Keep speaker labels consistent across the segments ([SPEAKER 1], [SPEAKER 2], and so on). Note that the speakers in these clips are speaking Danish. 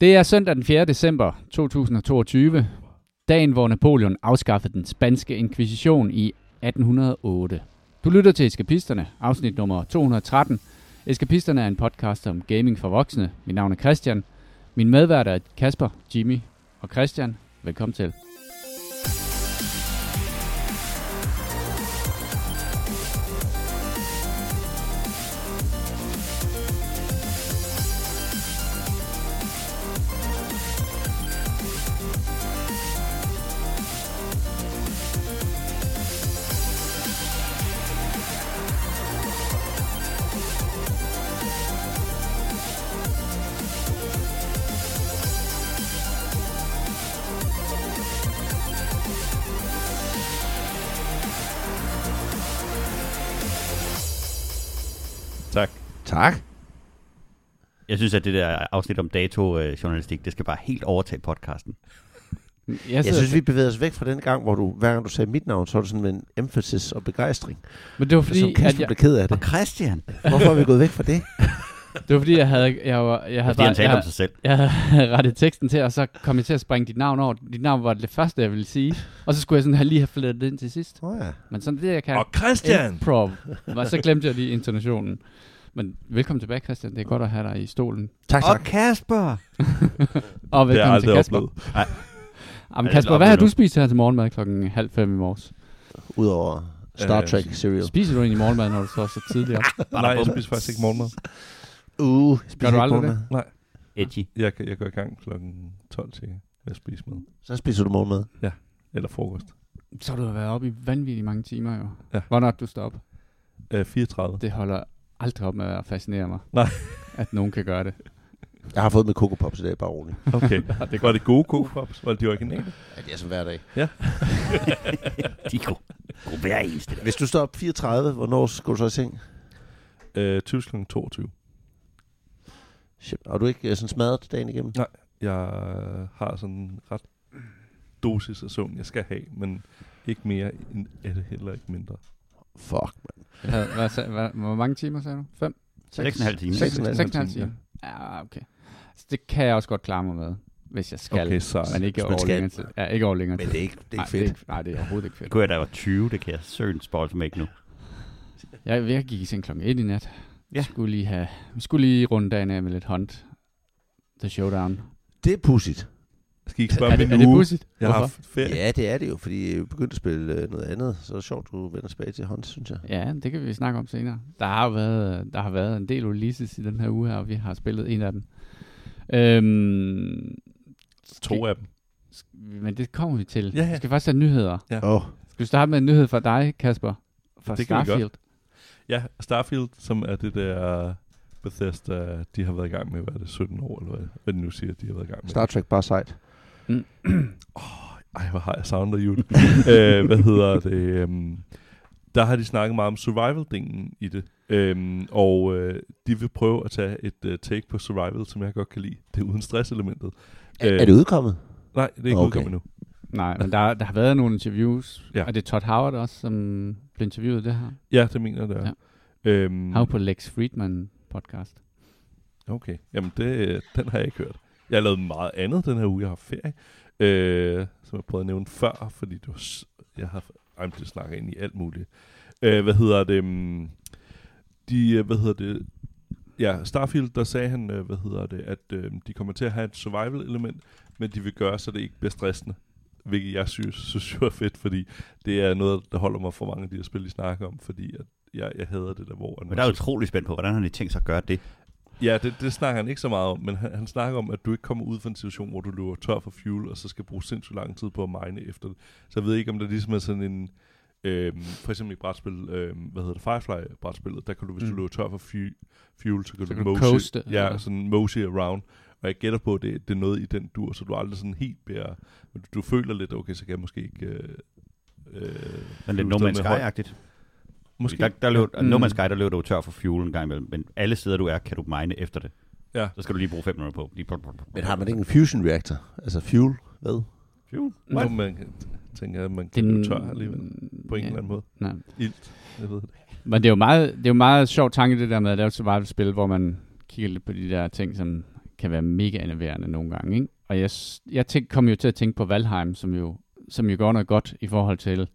[SPEAKER 1] Det er søndag den 4. december 2022, dagen hvor Napoleon afskaffede den spanske inkvisition i 1808. Du lytter til Eskapisterne, afsnit nummer 213. Eskapisterne er en podcast om gaming for voksne. Mit navn er Christian. Min medvært er Kasper, Jimmy og Christian. Velkommen til.
[SPEAKER 2] Jeg synes, at det der afsnit om datojournalistik, det skal bare helt overtage podcasten.
[SPEAKER 1] Jeg,
[SPEAKER 3] Jeg
[SPEAKER 1] sidder-
[SPEAKER 3] synes, vi bevæger os væk fra den gang, hvor du, hver gang du sagde mit navn, så var det sådan med en emphasis og begejstring.
[SPEAKER 1] Men det var
[SPEAKER 3] Fordi, som
[SPEAKER 1] at
[SPEAKER 3] Kasper
[SPEAKER 1] jeg,
[SPEAKER 3] blev ked af det.
[SPEAKER 2] Og Christian,
[SPEAKER 3] Hvorfor er vi gået væk fra det?
[SPEAKER 1] det var fordi, jeg havde, jeg, var, jeg havde,
[SPEAKER 2] fordi han
[SPEAKER 1] bare,
[SPEAKER 2] talte om
[SPEAKER 1] jeg,
[SPEAKER 2] sig selv.
[SPEAKER 1] jeg havde rettet teksten til, og så kom jeg til at springe dit navn over. Dit navn var det første, jeg ville sige. Og så skulle jeg sådan have lige have flettet det ind til sidst.
[SPEAKER 3] Åh oh, ja.
[SPEAKER 1] Men sådan det, jeg kan.
[SPEAKER 4] Og Christian!
[SPEAKER 1] Improv. Og så glemte jeg lige intonationen. Men velkommen tilbage, Christian. Det er godt at have dig i stolen.
[SPEAKER 3] Tak,
[SPEAKER 2] Og
[SPEAKER 3] tak.
[SPEAKER 2] Kasper!
[SPEAKER 1] Og
[SPEAKER 4] Det har jeg
[SPEAKER 1] velkommen til Kasper.
[SPEAKER 4] oplevet.
[SPEAKER 1] Jamen,
[SPEAKER 2] Ja,
[SPEAKER 1] Kasper, hvad har du spist her til morgenmad klokken halv fem i morges?
[SPEAKER 3] Udover Star
[SPEAKER 4] Øh,
[SPEAKER 3] Trek Serial.
[SPEAKER 1] Spiser du egentlig morgenmad, når du står så tidligt op?
[SPEAKER 4] Nej, jeg spiser faktisk ikke morgenmad.
[SPEAKER 3] Uh,
[SPEAKER 1] Gør du aldrig det?
[SPEAKER 4] Nej,
[SPEAKER 2] Edgy.
[SPEAKER 4] jeg, jeg går i gang klokken 12 til at spise mad.
[SPEAKER 3] Så spiser du morgenmad.
[SPEAKER 4] Eller frokost.
[SPEAKER 1] Så har du været oppe i vanvittigt mange timer jo.
[SPEAKER 4] Ja.
[SPEAKER 1] Hvornår du står op?
[SPEAKER 4] Øh, 34.
[SPEAKER 1] Det holder aldrig op med at fascinere mig.
[SPEAKER 4] Nej.
[SPEAKER 1] At nogen kan gøre det.
[SPEAKER 3] Jeg har fået med Coco Pops i dag, bare roligt.
[SPEAKER 4] Okay. Var det gode Coco Pops? Var det de originale?
[SPEAKER 3] Ja, det er som hver dag.
[SPEAKER 2] De kunne gå hver eneste dag.
[SPEAKER 3] Hvis du står op 34, hvornår skal du så i seng?
[SPEAKER 4] Øh, typisk klokken 22.
[SPEAKER 3] Shit. Og du er ikke uh, sådan smadret dagen igennem?
[SPEAKER 4] Nej. Jeg har sådan en ret dosis af søvn, jeg skal have, men ikke mere, end er det heller ikke mindre.
[SPEAKER 3] Fuck, man.
[SPEAKER 1] Hvad, hvad, hvor mange timer sagde du? Fem?
[SPEAKER 2] 6,5 timer.
[SPEAKER 3] Seks og en halv.
[SPEAKER 1] 6,5 timer. Ja, okay. Så det kan jeg også godt klare mig med, hvis jeg skal.
[SPEAKER 4] Okay, så
[SPEAKER 1] Men ikke over
[SPEAKER 3] skal.
[SPEAKER 1] længere tid. Ja, ikke over længere
[SPEAKER 3] Men
[SPEAKER 1] tid.
[SPEAKER 3] det er ikke, det er
[SPEAKER 1] nej,
[SPEAKER 3] ikke fedt.
[SPEAKER 1] Det er ikke, nej, det er overhovedet ikke
[SPEAKER 2] Det
[SPEAKER 1] fedt.
[SPEAKER 2] kunne jeg, da var 20, det kan jeg søgt spoil ikke nu.
[SPEAKER 1] Jeg, jeg gik i seng klokken 1 i nat.
[SPEAKER 2] Ja.
[SPEAKER 1] Vi skulle lige, have, vi skulle lige runde dagen af med lidt hunt. The Showdown.
[SPEAKER 3] Det er pudsigt.
[SPEAKER 4] Skal I ikke spørge
[SPEAKER 1] Er det, er det pudsigt?
[SPEAKER 4] Jeg har haft ferie.
[SPEAKER 3] Ja, det er det jo, fordi jeg begyndte at spille uh, noget andet. Så er det sjovt, du vender tilbage til hånd, synes jeg.
[SPEAKER 1] Ja, det kan vi snakke om senere. Der har været, der har været en del releases i den her uge her, og vi har spillet en af dem. Øhm,
[SPEAKER 4] To af dem.
[SPEAKER 1] men det kommer vi til.
[SPEAKER 4] Ja, ja.
[SPEAKER 1] Vi skal først have nyheder.
[SPEAKER 4] Ja.
[SPEAKER 3] Åh, oh,
[SPEAKER 1] Skal vi starte med en nyhed fra dig, Kasper? Fra
[SPEAKER 4] Det kan vi godt.
[SPEAKER 1] Starfield.
[SPEAKER 4] Ja, Starfield, som er det der Bethesda, de har været i gang med, hvad er det, 17 år, eller hvad, hvad de nu siger, de har været i gang med.
[SPEAKER 3] Star Trek bare sejt.
[SPEAKER 4] Ej, hvor har jeg savnet jul. øh, hvad hedder det? Um, der har de snakket meget om survival-dingen i det. Um, og øh, de vil prøve at tage et uh, take på survival, som jeg godt kan lide. Det er uden stresselementet.
[SPEAKER 3] Er,
[SPEAKER 4] Øh,
[SPEAKER 3] er det udkommet?
[SPEAKER 4] Nej, det er ikke
[SPEAKER 3] Okay.
[SPEAKER 4] udkommet endnu.
[SPEAKER 1] Nej, men der, der har været nogle interviews.
[SPEAKER 4] Ja.
[SPEAKER 1] Er det Todd Howard også, som blev interviewet det her?
[SPEAKER 4] Ja, det mener jeg, det er. Ja. Øhm,
[SPEAKER 1] Han var på Lex Friedman podcast.
[SPEAKER 4] Okay, jamen det, den har jeg ikke hørt. Jeg har lavet meget andet den her uge. Jeg har ferie, øh, som jeg prøvede at nævne før, fordi s- jeg har, ej, det snakker ind i alt muligt. Øh, hvad hedder det? mm, De, øh, hvad hedder det? Ja, Starfield, der sagde han, øh, hvad hedder det, at øh, de kommer til at have et survival-element, men de vil gøre, så det ikke bliver stressende. Hvilket jeg synes, synes er fedt, fordi det er noget, der holder mig for mange af de her spil, de snakker om, fordi at jeg, jeg hader det der, hvor...
[SPEAKER 2] Men der er utrolig spændt på, hvordan har de tænkt sig at gøre det?
[SPEAKER 4] Ja, det, det snakker han ikke så meget om, men han, han snakker om, at du ikke kommer ud for en situation, hvor du løber tør for fuel, og så skal bruge sindssygt lang tid på at mine efter det. Så jeg ved ikke, om det ligesom er sådan en... Øhm, for eksempel i brætspil, øhm, hvad hedder det, Firefly-brætspillet, der kan du, hvis mm. Du løber tør for fu- fuel, så kan
[SPEAKER 1] Så
[SPEAKER 4] du,
[SPEAKER 1] kan du coaste,
[SPEAKER 4] Ja,
[SPEAKER 1] eller?
[SPEAKER 4] sådan mosey around. Og jeg gætter på, at det, det er noget i den dur, så du aldrig sådan helt bliver... Men du, du føler lidt, okay, så kan jeg måske ikke... Øh, øh,
[SPEAKER 2] lidt No Man's. Sky-agtigt.
[SPEAKER 4] Måske.
[SPEAKER 2] Der, der løb,
[SPEAKER 1] Mm.
[SPEAKER 2] No Man's Sky, der løber du tør for fuel en gang imellem, men alle steder du er, kan du mine efter det.
[SPEAKER 4] Ja.
[SPEAKER 2] Så skal du lige bruge 5 minutter på. Lige
[SPEAKER 3] Men har man ikke en fusion reactor? Altså fuel? Hvad?
[SPEAKER 2] Fuel?
[SPEAKER 4] Nå, man kan- tænker, at man kan
[SPEAKER 1] er
[SPEAKER 4] løbe
[SPEAKER 1] en-
[SPEAKER 4] tør alligevel, på en
[SPEAKER 1] ja.
[SPEAKER 4] eller anden måde.
[SPEAKER 1] Nej.
[SPEAKER 4] Ilt, jeg ved det.
[SPEAKER 1] Men det er jo meget, det er jo meget sjov tanke, det der med at lave et survival-spil, hvor man kigger lidt på de der ting, som kan være mega enerverende nogle gange. Ikke? Og jeg, jeg tænk, kom jo til at tænke på Valheim, som jo, som jo gør noget godt i forhold til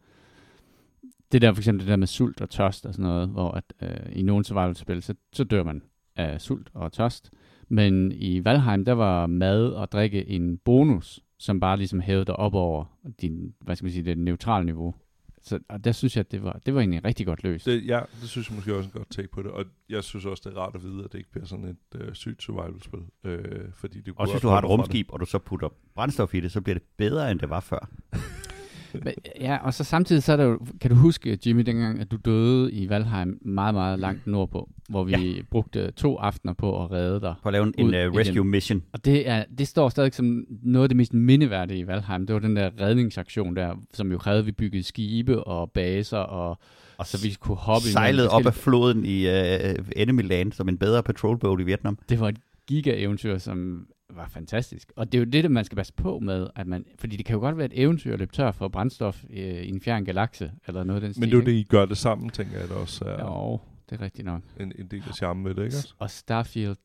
[SPEAKER 1] det der for eksempel det der med sult og tørst og sådan noget, hvor at, øh, i nogle survival-spil, så, så dør man af sult og tørst. Men i Valheim, der var mad og drikke en bonus, som bare ligesom hævede dig op over din, hvad skal man sige, det neutrale niveau. Så og der synes jeg, at det var, det var egentlig rigtig godt løst.
[SPEAKER 4] Det, ja, det synes jeg måske også er en godt take på det. Og jeg synes også, det er rart at vide, at det ikke bliver sådan et øh, sygt survival-spil. Øh, fordi det
[SPEAKER 2] Også hvis du har et rumskib, og du så putter brændstof i det, så bliver det bedre, end det var før.
[SPEAKER 1] Men, ja, og så samtidig så er der jo, kan du huske, Jimmy, dengang, at du døde i Valheim meget, meget langt nordpå, hvor vi ja. brugte to aftener på at redde dig.
[SPEAKER 2] På at lave en, en uh,
[SPEAKER 1] igen.
[SPEAKER 2] rescue mission.
[SPEAKER 1] Og det, er, det står stadig som noget af det mest mindeværdige i Valheim. Det var den der redningsaktion der, som jo krævede, at vi byggede skibe og baser, og,
[SPEAKER 2] Og
[SPEAKER 1] så vi kunne hoppe
[SPEAKER 2] sejlede op af floden i uh, Enemy Land som en bedre patrol boat i Vietnam.
[SPEAKER 1] Det var et giga-eventyr, som var fantastisk. Og det er jo det, man skal passe på med, at man, fordi det kan jo godt være et eventyr at løbe tør for brændstof øh, i en fjern galakse, eller noget af den stil.
[SPEAKER 4] Men det er jo
[SPEAKER 1] ikke?
[SPEAKER 4] det, I gør det sammen, tænker jeg, der også er
[SPEAKER 1] Jo, det er rigtigt nok.
[SPEAKER 4] en, en del af charmen ved det, ikke også?
[SPEAKER 1] Og Starfield,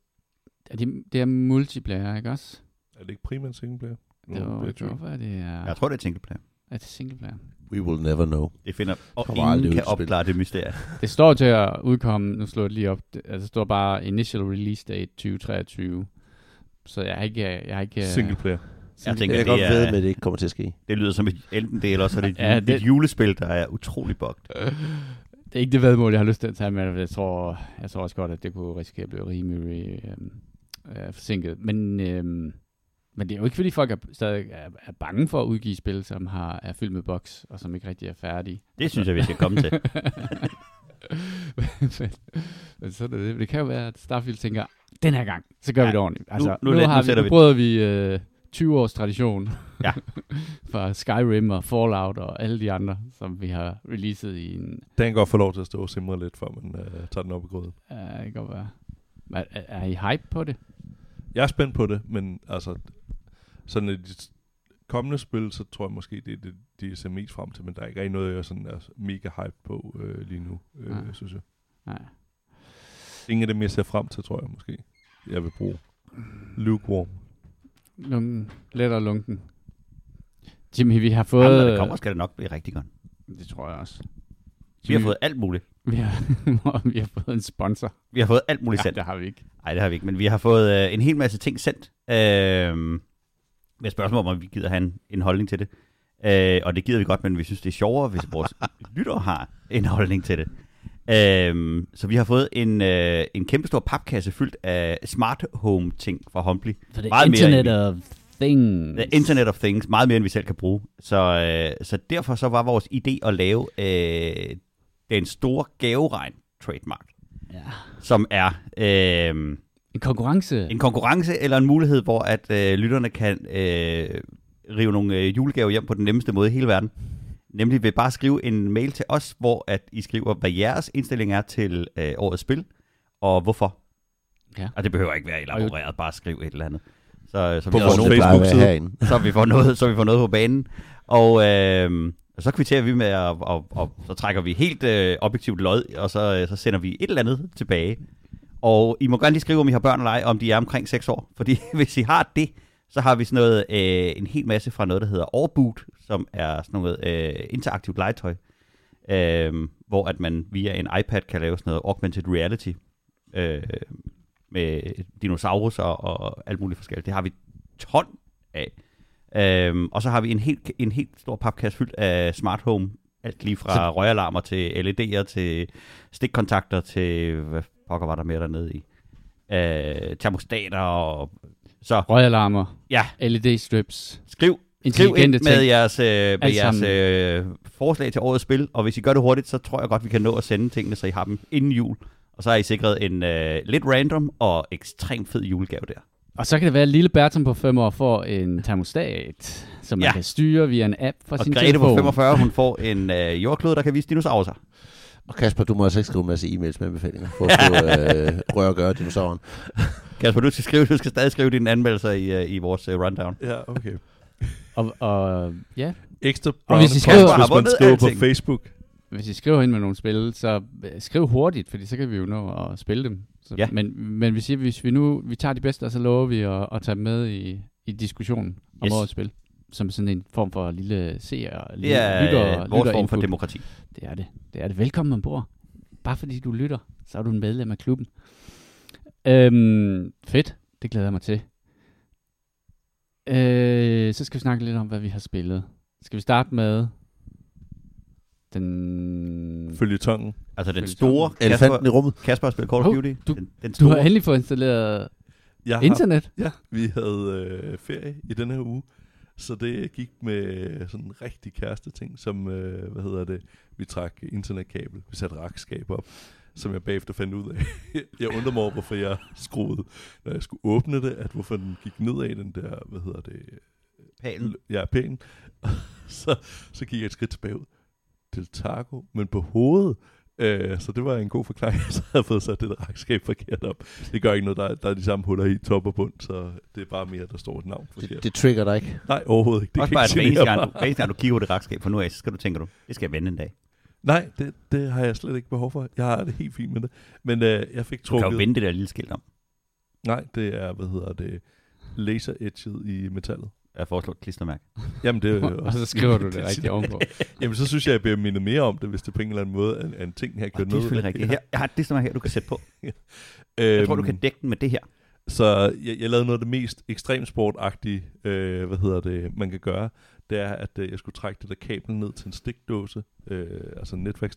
[SPEAKER 1] er det, det er multiplayer, ikke også?
[SPEAKER 4] Er det ikke primært singleplayer? Nu
[SPEAKER 1] Det var,
[SPEAKER 4] jeg
[SPEAKER 1] det var, hvad det er.
[SPEAKER 2] Jeg tror, det er singleplayer.
[SPEAKER 1] Er det singleplayer?
[SPEAKER 3] We will never know.
[SPEAKER 2] Det finder, og
[SPEAKER 3] Kommer
[SPEAKER 2] ingen kan
[SPEAKER 3] til spil.
[SPEAKER 2] opklare det mysterie.
[SPEAKER 1] Det står til at udkomme, nu slår jeg det lige op, det, altså, det står bare initial release date 2023. Så jeg har ikke... Jeg har ikke
[SPEAKER 4] Singleplayer.
[SPEAKER 2] Jeg tænker,
[SPEAKER 3] Jeg kan
[SPEAKER 2] det,
[SPEAKER 3] godt ved, med, at det ikke kommer til at ske.
[SPEAKER 2] det lyder som et enten det, eller også er det et,
[SPEAKER 1] Ja, det-
[SPEAKER 2] et julespil, der er utrolig bugt.
[SPEAKER 1] Det er ikke det vedmål, jeg har lyst til at tage med, jeg tror, jeg tror også godt, at det kunne risikere at blive rimelig øhm, øh, forsinket. Men, øhm, men det er jo ikke, fordi folk er, stadig er, er bange for at udgive spil, som har, er fyldt med boks, og som ikke rigtig er færdige.
[SPEAKER 2] Det synes jeg, vi skal komme til.
[SPEAKER 1] men, men så er det, det. det kan jo være, at Starfield tænker, den her gang, så gør
[SPEAKER 2] Ja,
[SPEAKER 1] vi det ordentligt. Altså,
[SPEAKER 2] nu
[SPEAKER 1] nu, nu,
[SPEAKER 2] let- nu
[SPEAKER 1] har vi, nu
[SPEAKER 2] vi-
[SPEAKER 1] bryder vi øh, 20 års tradition
[SPEAKER 2] Ja.
[SPEAKER 1] fra Skyrim og Fallout og alle de andre, som vi har releaset i en...
[SPEAKER 4] Den kan godt få lov til at stå og simre lidt, før man uh, tager den op i gryden.
[SPEAKER 1] Uh, det kan godt være. Er, er, er I hype på det?
[SPEAKER 4] Jeg er spændt på det, men altså, sådan et kommende spil, så tror jeg måske, det er det, de ser mest frem til, men der er ikke rigtig noget, jeg sådan er mega hype på øh, lige nu, øh,
[SPEAKER 1] Nej.
[SPEAKER 4] synes jeg.
[SPEAKER 1] Nej.
[SPEAKER 4] Ingen af dem, jeg ser frem til, tror jeg måske, jeg vil bruge. Lukewarm.
[SPEAKER 1] Lunken. Let og lunken. Jimmy, vi har fået...
[SPEAKER 2] Jamen, når det kommer, skal det nok blive rigtig godt.
[SPEAKER 1] Det tror jeg også.
[SPEAKER 2] Vi har fået alt muligt.
[SPEAKER 1] Vi har, vi har fået en sponsor.
[SPEAKER 2] Vi har fået alt muligt
[SPEAKER 1] Ja,
[SPEAKER 2] sendt.
[SPEAKER 1] det har vi ikke.
[SPEAKER 2] Nej, det har vi ikke, men vi har fået øh, en hel masse ting sendt. Øh, med spørgsmål om, om vi gider have en, en holdning til det. Øh, og det gider vi godt, men vi synes, det er sjovere, hvis vores lyttere har en holdning til det. Øh, så vi har fået en, øh, en kæmpe stor papkasse fyldt af smart home ting fra Humbly.
[SPEAKER 1] For det
[SPEAKER 2] Meget mere,
[SPEAKER 1] Internet
[SPEAKER 2] vi-
[SPEAKER 1] of Things.
[SPEAKER 2] The Internet of Things, meget mere end vi selv kan bruge. Så, øh, så derfor så var vores idé at lave øh, den store gaveregn trademark,
[SPEAKER 1] Ja.
[SPEAKER 2] som er øh,
[SPEAKER 1] En konkurrence.
[SPEAKER 2] en konkurrence eller en mulighed, hvor at øh, lytterne kan øh, rive nogle øh, julegaver hjem på den nemmeste måde i hele verden. Nemlig ved bare at skrive en mail til os, hvor at I skriver, hvad jeres indstilling er til øh, årets spil, og hvorfor.
[SPEAKER 1] Ja.
[SPEAKER 2] Og det behøver ikke være elaboreret, bare skriv et eller andet. Så, så,
[SPEAKER 4] På
[SPEAKER 2] vi,
[SPEAKER 4] vores Facebook-side.
[SPEAKER 2] så vi får noget, så vi får noget på banen. Og øh, så kvitterer vi med, at, og, og, så trækker vi helt øh, objektivt lod, og så, øh, så sender vi et eller andet tilbage. Og I må gerne lige skrive, om I har børn eller ej, om de er omkring 6 år. Fordi hvis I har det, så har vi sådan noget, øh, en hel masse fra noget, der hedder Orbboot, som er sådan noget øh, interaktivt legetøj. Øh, hvor at man via en iPad kan lave sådan noget augmented reality. Øh, med dinosaurer og alt muligt forskelligt. Det har vi ton af. Øhm, og så har vi en helt, en helt stor papkasse fyldt af smart home. Alt lige fra
[SPEAKER 1] så...
[SPEAKER 2] røgalarmer til LED'er til stikkontakter til, hvad pokker var der mere dernede i? Øh, termostater og... Så
[SPEAKER 1] Røgalarmer.
[SPEAKER 2] ja,
[SPEAKER 1] LED-strips.
[SPEAKER 2] skriv, skriv ind med
[SPEAKER 1] ting.
[SPEAKER 2] jeres, øh, med
[SPEAKER 1] Alt
[SPEAKER 2] jeres øh, forslag til årets spil. Og hvis I gør det hurtigt, så tror jeg godt, vi kan nå at sende tingene, så I har dem inden jul. Og så har I sikret en øh, lidt random og ekstremt fed julegave der.
[SPEAKER 1] Og så kan det være, at lille Bertram på 5 år får en termostat, som man
[SPEAKER 2] Ja.
[SPEAKER 1] kan styre via en app fra
[SPEAKER 2] Og
[SPEAKER 1] sin
[SPEAKER 2] Grete
[SPEAKER 1] telefon.
[SPEAKER 2] på 45, hun får en øh, jordklode, der kan vise dinosaurer.
[SPEAKER 3] Og Kasper, du må altså ikke skrive en masse e-mails med anbefalinger. For at skrive, øh, røre og gøre dinosauren.
[SPEAKER 2] Kasper, du skal, skrive, du skal stadig skrive dine anmeldelser i, uh, i vores uh, rundown.
[SPEAKER 4] Ja, okay.
[SPEAKER 1] Og, og ja,
[SPEAKER 4] Ekstra
[SPEAKER 1] Og hvis I skriver-
[SPEAKER 2] Har
[SPEAKER 4] hvis man skriver på. Facebook.
[SPEAKER 1] hvis I skriver ind med nogle spil, så øh, skriv hurtigt, fordi så kan vi jo nå at spille dem Så,
[SPEAKER 2] Ja.
[SPEAKER 1] Men, men vi siger, hvis vi nu vi tager de bedste, og så lover vi at, at tage dem med i, i diskussionen om
[SPEAKER 2] Yes.
[SPEAKER 1] årets spil. Som sådan en form for lille seer, lille
[SPEAKER 2] er
[SPEAKER 1] lytter,
[SPEAKER 2] vores form for
[SPEAKER 1] lytterinput.
[SPEAKER 2] demokrati.
[SPEAKER 1] Det er det. Det er det. Velkommen ombord. Bare fordi du lytter, så er du en medlem af klubben. Øhm, fedt. Det glæder jeg mig til. Øh, så skal vi snakke lidt om, hvad vi har spillet. Skal vi starte med den...
[SPEAKER 4] Følge tongen.
[SPEAKER 2] Altså den store
[SPEAKER 3] Elefanten i rummet.
[SPEAKER 2] Kasper har spillet Call of Duty.
[SPEAKER 1] du-
[SPEAKER 2] den, den
[SPEAKER 1] Du har endelig fået installeret
[SPEAKER 4] Jeg har,
[SPEAKER 1] internet.
[SPEAKER 4] Ja, vi havde øh, ferie i denne her uge, så det gik med sådan en rigtig kæreste ting, som, øh, hvad hedder det, vi trak internetkabel, vi satte rakskab op, som jeg bagefter fandt ud af. jeg undrer mig over, hvorfor jeg skruede, når jeg skulle åbne det, at hvorfor den gik nedad, den der, hvad hedder det,
[SPEAKER 2] Pælen.
[SPEAKER 4] Ja, pæn. så, så gik jeg et skridt tilbage ud. Del Taco, men på hovedet. Øh, så det var en god forklaring, så havde jeg fået sat det der rakskab forkert op. Det gør ikke noget, der, er- der er de samme huller i top og bund, så det er bare mere, der står et navn forkert.
[SPEAKER 3] Det, det trigger dig ikke.
[SPEAKER 4] Nej, overhovedet ikke. Det
[SPEAKER 2] Også
[SPEAKER 4] kan
[SPEAKER 2] bare,
[SPEAKER 4] ikke
[SPEAKER 2] at hver eneste, gang, du, hver eneste gang du kigger på det rakskab fra nu af, så skal du tænke du, det skal jeg vende en dag.
[SPEAKER 4] Nej, det, det har jeg slet ikke behov for. Jeg har det helt fint med det. Men øh, jeg fik
[SPEAKER 2] Du kan
[SPEAKER 4] trukket...
[SPEAKER 2] jo vende det der lille skilt om.
[SPEAKER 4] Nej, det er, hvad hedder det, laser edget i metallet.
[SPEAKER 2] Jeg foreslår et klistermærke.
[SPEAKER 4] Jamen, det er jo
[SPEAKER 1] og så skriver du det rigtigt ovenpå.
[SPEAKER 4] Jamen, så synes jeg, jeg bliver mindet mere om det, hvis det på en eller anden måde er, er en ting, jeg har
[SPEAKER 2] Og
[SPEAKER 4] gjort
[SPEAKER 2] det er selvfølgelig rigtigt. Her, jeg har et klistermærke her, du kan sætte på.
[SPEAKER 4] Øhm,
[SPEAKER 2] Jeg tror, du kan dække den med det her.
[SPEAKER 4] Så jeg, jeg lavede noget af det mest ekstremsportagtige, øh, hvad hedder det, man kan gøre. Det er, at øh, jeg skulle trække det der kabel ned til en stikdåse. Øh, altså en netværk.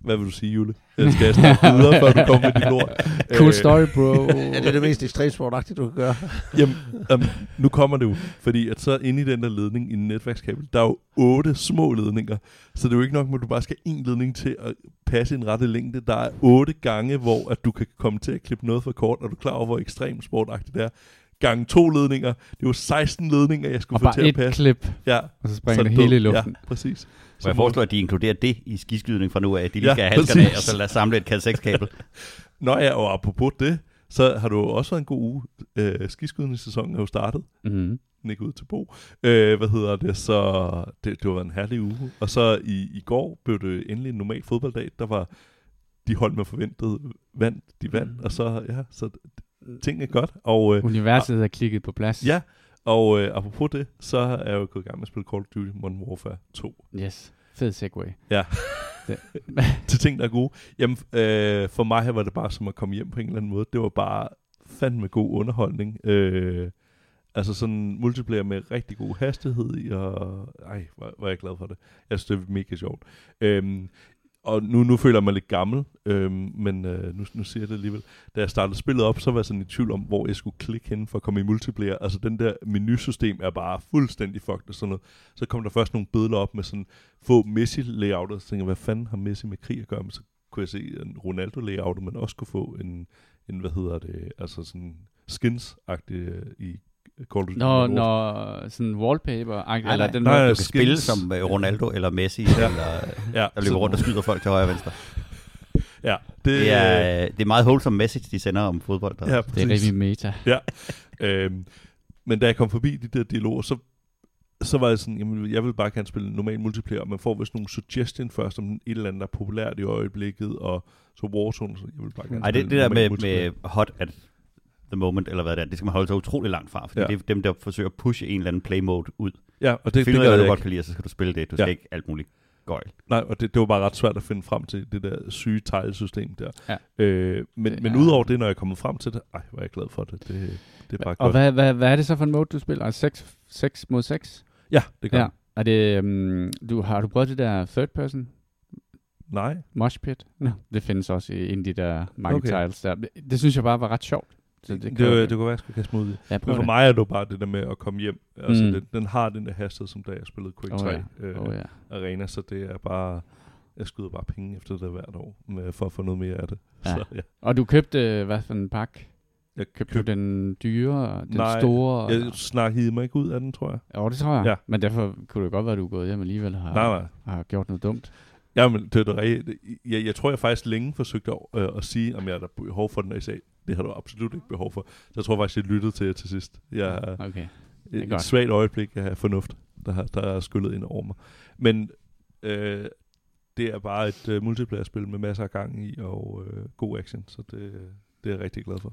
[SPEAKER 4] Hvad vil du sige, Jule? Jeg skal jeg snakke videre, før du kommer med dit ord.
[SPEAKER 1] Cool
[SPEAKER 4] Øh,
[SPEAKER 1] story, bro.
[SPEAKER 3] Ja, det er det mest ekstremsportagtige, du kan gøre.
[SPEAKER 4] Jamen, um, nu kommer det jo. Fordi at så inde i den der ledning, i en netværkskabel, der er jo otte små ledninger. Så det er jo ikke nok, at du bare skal en ledning til at passe en rette længde. Der er otte gange, hvor at du kan komme til at klippe noget for kort, og du er klar over, hvor ekstremt sportagtigt det er. Gange to ledninger. Det var 16 ledninger, jeg skulle
[SPEAKER 1] og
[SPEAKER 4] få
[SPEAKER 1] bare
[SPEAKER 4] til at
[SPEAKER 1] et
[SPEAKER 4] passe.
[SPEAKER 1] klip,
[SPEAKER 4] Ja,
[SPEAKER 1] og så springer
[SPEAKER 4] så
[SPEAKER 1] det hele i luften.
[SPEAKER 4] Ja, præcis.
[SPEAKER 2] Så jeg foreslår, at de inkluderer det i skiskydning fra nu af. De lige
[SPEAKER 4] Ja,
[SPEAKER 2] skal have handskerne af, og så lade samle et kat 6 kabel.
[SPEAKER 4] Nå ja, og apropos det, så har du også været en god uge. Øh, skiskydningssæsonen er jo startet.
[SPEAKER 1] Mm-hmm.
[SPEAKER 4] ikke ud til Bo. Øh, hvad hedder det? Så det, det været en herlig uge. Og så i, i går blev det endelig en normal fodbolddag. Der var de hold, man forventede vandt, de vandt. Og så, ja, så ting er godt. Og øh,
[SPEAKER 1] Universet er klikket på plads.
[SPEAKER 4] ja, og øh, apropos det, så er jeg jo gået i gang med at spille Call of Duty Modern Warfare 2.
[SPEAKER 1] Yes. Fed segway.
[SPEAKER 4] Ja. Til ting, der er gode. Jamen, øh, for mig her var det bare som at komme hjem på en eller anden måde. Det var bare fandme god underholdning. Øh, altså sådan multiplayer med rigtig god hastighed i, og ej, var, var jeg glad for det. Jeg synes, det er mega sjovt. Øhm, og nu, nu føler jeg mig lidt gammel, øhm, men øh, nu, nu siger jeg det alligevel. Da jeg startede spillet op, så var jeg sådan i tvivl om, hvor jeg skulle klikke hen for at komme i multiplayer. Altså den der menusystem er bare fuldstændig fucked og sådan noget. Så kom der først nogle billeder op med sådan få Messi-layouter, og så tænkte jeg, hvad fanden har Messi med krig at gøre? Men så kunne jeg se en Ronaldo-layout, man også kunne få en, en hvad hedder det, altså sådan skins øh, i Call of Duty.
[SPEAKER 1] Nå, når sådan wallpaper,
[SPEAKER 2] Nej,
[SPEAKER 1] eller
[SPEAKER 2] nej.
[SPEAKER 1] den
[SPEAKER 4] Nej,
[SPEAKER 1] måde,
[SPEAKER 2] Du kan
[SPEAKER 4] skins.
[SPEAKER 2] spille som øh, Ronaldo eller Messi, ja. eller
[SPEAKER 4] Ja,
[SPEAKER 2] der løber rundt og skyder folk til højre og venstre.
[SPEAKER 4] Ja, det,
[SPEAKER 2] Det er, øh, det er meget wholesome message, de sender om fodbold. Der.
[SPEAKER 4] ja,
[SPEAKER 1] det er rigtig meta.
[SPEAKER 4] Øhm, men da jeg kom forbi de der dialoger, så, så var jeg sådan, jamen, jeg vil bare gerne spille normal multiplayer, og man får vist nogle suggestion først om et eller andet, der er populært i øjeblikket, og så Warzone, så jeg vil bare gerne
[SPEAKER 2] Ej, det,
[SPEAKER 4] spille
[SPEAKER 2] det der med, med hot at the moment, eller hvad det er, det skal man holde sig utrolig langt fra, fordi
[SPEAKER 4] Ja.
[SPEAKER 2] ja. det er dem, der forsøger at pushe en eller anden play mode ud.
[SPEAKER 4] Ja, og det,
[SPEAKER 2] Det,
[SPEAKER 4] det,
[SPEAKER 2] Find ud af, hvad du godt kan lide, så skal du spille det. Du
[SPEAKER 4] Ja.
[SPEAKER 2] skal ikke alt muligt gøjl.
[SPEAKER 4] Nej, og det, det var bare ret svært at finde frem til det der syge teglsystem der.
[SPEAKER 1] Ja.
[SPEAKER 4] Øh, men,
[SPEAKER 1] Det
[SPEAKER 4] men
[SPEAKER 1] er-
[SPEAKER 4] udover det, når jeg er kommet frem til det, ej, hvor er jeg glad for det. Det, det er bare
[SPEAKER 1] Og
[SPEAKER 4] godt.
[SPEAKER 1] hvad, hvad, hvad er det så for en mode, du spiller? Altså 6, 6 mod 6?
[SPEAKER 4] Ja, det gør
[SPEAKER 1] Ja.
[SPEAKER 4] ja.
[SPEAKER 1] Er det, um, du, har du prøvet det der third person
[SPEAKER 4] Nej,
[SPEAKER 1] mosh pit? No. Det findes også i en af de der mange
[SPEAKER 4] okay.
[SPEAKER 1] tiles der. Det, det synes jeg bare var ret sjovt. Så det,
[SPEAKER 4] det, det, det, det kunne være, jeg skulle kaste ud i.
[SPEAKER 1] Ja,
[SPEAKER 4] Men for
[SPEAKER 1] det.
[SPEAKER 4] mig er det jo bare det der med at komme hjem. Altså,
[SPEAKER 1] Mm.
[SPEAKER 4] den, den har den der hastighed, som da jeg spillede Quake
[SPEAKER 1] Åh
[SPEAKER 4] 3
[SPEAKER 1] ja.
[SPEAKER 4] øh,
[SPEAKER 1] Oh, ja.
[SPEAKER 4] Arena, så det er bare... Jeg skyder bare penge efter det hvert år, med, for at få noget mere af det.
[SPEAKER 1] Ja.
[SPEAKER 4] Så, ja.
[SPEAKER 1] Og du købte, hvad for en pakke?
[SPEAKER 4] Jeg
[SPEAKER 1] Købte du den dyre, den
[SPEAKER 4] Nej,
[SPEAKER 1] store?
[SPEAKER 4] Jeg snakkede mig ikke ud af den, tror jeg.
[SPEAKER 1] Jo, det tror jeg.
[SPEAKER 4] Ja.
[SPEAKER 1] Men derfor kunne det godt være, at du er gået hjem alligevel og har,
[SPEAKER 4] Nej, nej.
[SPEAKER 1] har gjort noget dumt.
[SPEAKER 4] Ja, men det er det rigtigt. Jeg, jeg tror, jeg faktisk længe forsøgte at, øh, at sige, om jeg har behov for den, og I sagde, det har du absolut ikke behov for. Så jeg tror faktisk, jeg lyttede til jer til sidst. Jeg
[SPEAKER 1] Okay.
[SPEAKER 4] et, et
[SPEAKER 1] godt.
[SPEAKER 4] svagt øjeblik af fornuft, der, har, der er skyllet ind over mig. Men øh, det er bare et øh, multiplayer-spil med masser af gang i, og øh, god action, så det, det det er jeg rigtig glad for.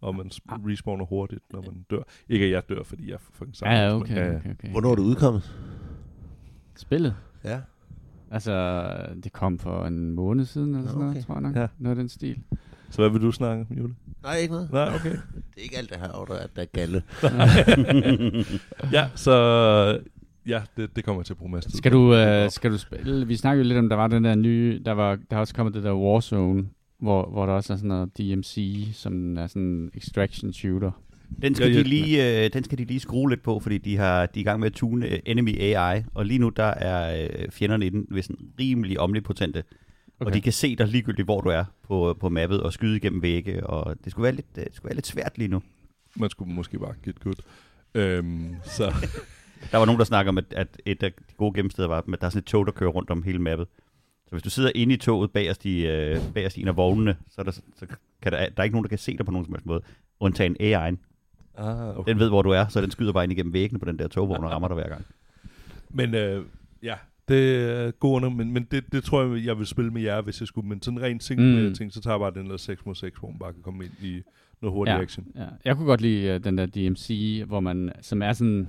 [SPEAKER 4] Og man
[SPEAKER 1] Ah.
[SPEAKER 4] sp- respawner hurtigt, når man dør. Ikke at jeg dør, fordi jeg er fucking
[SPEAKER 1] Ja, ja,
[SPEAKER 4] men-
[SPEAKER 1] okay, okay, okay.
[SPEAKER 3] Hvornår er du udkommet?
[SPEAKER 1] Spillet?
[SPEAKER 3] Ja.
[SPEAKER 1] Altså, det kom for en måned siden, eller sådan noget,
[SPEAKER 3] okay.
[SPEAKER 1] tror jeg nok.
[SPEAKER 4] Ja.
[SPEAKER 1] Noget af den stil.
[SPEAKER 4] Så hvad vil du snakke om, Jule?
[SPEAKER 3] Nej, ikke noget.
[SPEAKER 4] Nej, okay.
[SPEAKER 3] Det er ikke alt det her, der er, der er galle.
[SPEAKER 4] ja, så ja, det, det kommer jeg til at bruge masser
[SPEAKER 1] Skal du, øh, skal du spille? Vi snakkede jo lidt om, der var den der nye, der var der er også kommet det der Warzone, hvor, hvor der også er sådan noget DMC, som er sådan en extraction shooter.
[SPEAKER 2] Den skal, de lige, øh, den skal de lige skrue lidt på, fordi de, har, de er i gang med at tune øh, enemy AI, og lige nu der er øh, fjenderne i den ved sådan rimelig omnipotente, okay. og de kan se dig ligegyldigt, hvor du er på, på mappet, og skyde igennem vægge, og det skulle være lidt, øh, det skulle være lidt svært lige nu.
[SPEAKER 4] Man skulle måske bare get good. Øhm, så
[SPEAKER 2] Der var nogen, der snakker om, at, at et af de gode gennemsteder var, at der er sådan et tog, der kører rundt om hele mappet. Så hvis du sidder inde i toget bagerst i, øh, bagerst i en af vognene, så er der, så kan der, der er ikke nogen, der kan se dig på nogen som helst måde, undtagen AI'en.
[SPEAKER 4] Ah, okay.
[SPEAKER 2] Den ved, hvor du er, så den skyder bare ind igennem væggene på den der togvogn og rammer dig hver gang.
[SPEAKER 4] Men øh, ja, det er god under, men, men det, det tror jeg, jeg vil spille med jer, hvis jeg skulle. Men sådan rent single
[SPEAKER 1] Mm.
[SPEAKER 4] ting, så tager jeg bare den der 6 mod 6, hvor man bare kan komme ind i noget hurtig
[SPEAKER 1] Ja.
[SPEAKER 4] action.
[SPEAKER 1] Ja. Jeg kunne godt lide uh, den der DMC, hvor man, som er sådan,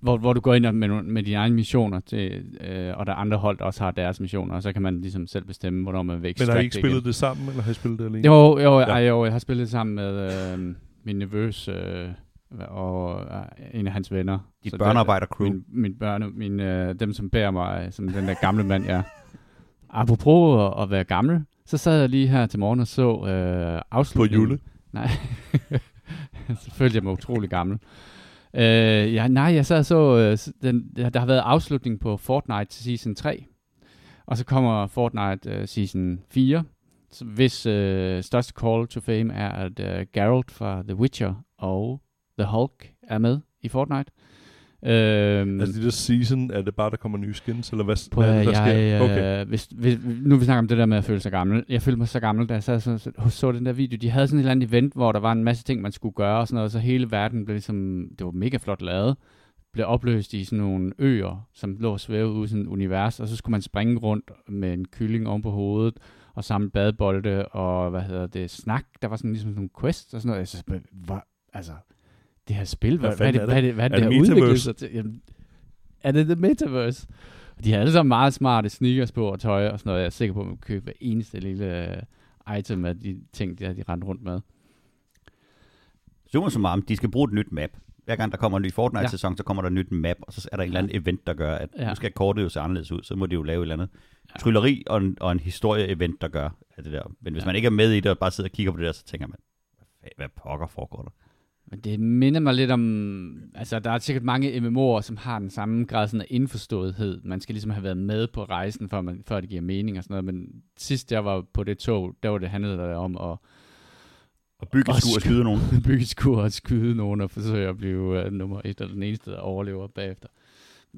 [SPEAKER 1] hvor, hvor du går ind med, med dine egne missioner, til, øh, og der er andre hold, der også har deres missioner, og så kan man ligesom selv bestemme, hvornår man vil
[SPEAKER 4] Men har I ikke spillet
[SPEAKER 1] igen.
[SPEAKER 4] det sammen, eller har I spillet det alene?
[SPEAKER 1] Jo, jo,
[SPEAKER 4] Ja.
[SPEAKER 1] ja. jo, jeg har spillet sammen med øh, min nevøs øh, og øh, en af hans venner.
[SPEAKER 2] Dit
[SPEAKER 1] Så
[SPEAKER 2] børnearbejder-crew.
[SPEAKER 1] Min, min børne, min, øh, dem som bærer mig, som den der gamle mand, jeg er. Apropos at, at være gammel, så sad jeg lige her til morgen og så øh,
[SPEAKER 4] På
[SPEAKER 1] afslutningen.
[SPEAKER 4] Jule?
[SPEAKER 1] Nej, så følte jeg mig utrolig gammel. Øh, ja, nej, jeg sad og så, øh, den, der har været afslutning på Fortnite Season 3, og så kommer Fortnite øh, Season 4, så hvis øh, største call to fame er, at øh, Geralt fra The Witcher og The Hulk er med i Fortnite. Øhm,
[SPEAKER 4] Altså det der season, er det bare, der kommer nye skins, eller hvad,
[SPEAKER 1] Prøv
[SPEAKER 4] hvad er der
[SPEAKER 1] jeg,
[SPEAKER 4] sker?
[SPEAKER 1] øh,
[SPEAKER 4] Okay.
[SPEAKER 1] hvis, hvis, nu vi snakker om det der med at føle sig gammel. Jeg følte mig så gammel, da jeg sad så, så, så den der video. De havde sådan et eller andet event, hvor der var en masse ting, man skulle gøre og sådan noget. Så hele verden blev ligesom, det var mega flot lavet, blev opløst i sådan nogle øer, som lå og svævede ud i sådan et univers. Og så skulle man springe rundt med en kylling oven på hovedet og samle badebolde og hvad hedder det, snak. Der var sådan ligesom sådan nogle quests og sådan noget. Jeg synes, hvad, altså, det her spil, hvad,
[SPEAKER 4] Hvad
[SPEAKER 1] hvad, er det, hvad er det, hvad er det,
[SPEAKER 4] Er
[SPEAKER 1] det
[SPEAKER 4] det
[SPEAKER 1] udviklet sig til? Jamen, er det The Metaverse? De har alle sammen meget smarte sneakers på og tøj og sådan noget. Jeg er sikker på, at man kan købe hver eneste lille øh, item af de ting, der de rendte rundt med.
[SPEAKER 2] Summa summarum, de skal bruge et nyt map. Hver gang der kommer en ny Fortnite-sæson, så kommer der et nyt map, og så er der en eller anden event, der gør, at
[SPEAKER 1] Ja.
[SPEAKER 2] nu skal kortet jo se anderledes ud, så må de jo lave et eller andet
[SPEAKER 1] Ja.
[SPEAKER 2] Trylleri og en, og en historie-event, der gør at det der. Men hvis
[SPEAKER 1] Ja.
[SPEAKER 2] man ikke er med i det, og bare sidder og kigger på det der, så tænker man, hvad, pokker foregår der?
[SPEAKER 1] Men det minder mig lidt om... Altså, der er sikkert mange MMO'er, som har den samme grad sådan af indforståethed. Man skal ligesom have været med på rejsen, før, man, før det giver mening og sådan noget. Men sidst jeg var på det tog, der var det handlede det om at
[SPEAKER 2] Og bygge et skur og
[SPEAKER 1] sk-
[SPEAKER 2] skyde nogen.
[SPEAKER 1] bygge et skur og skyde nogen og forsøge at blive uh, nummer et, eller den eneste, der overlever bagefter.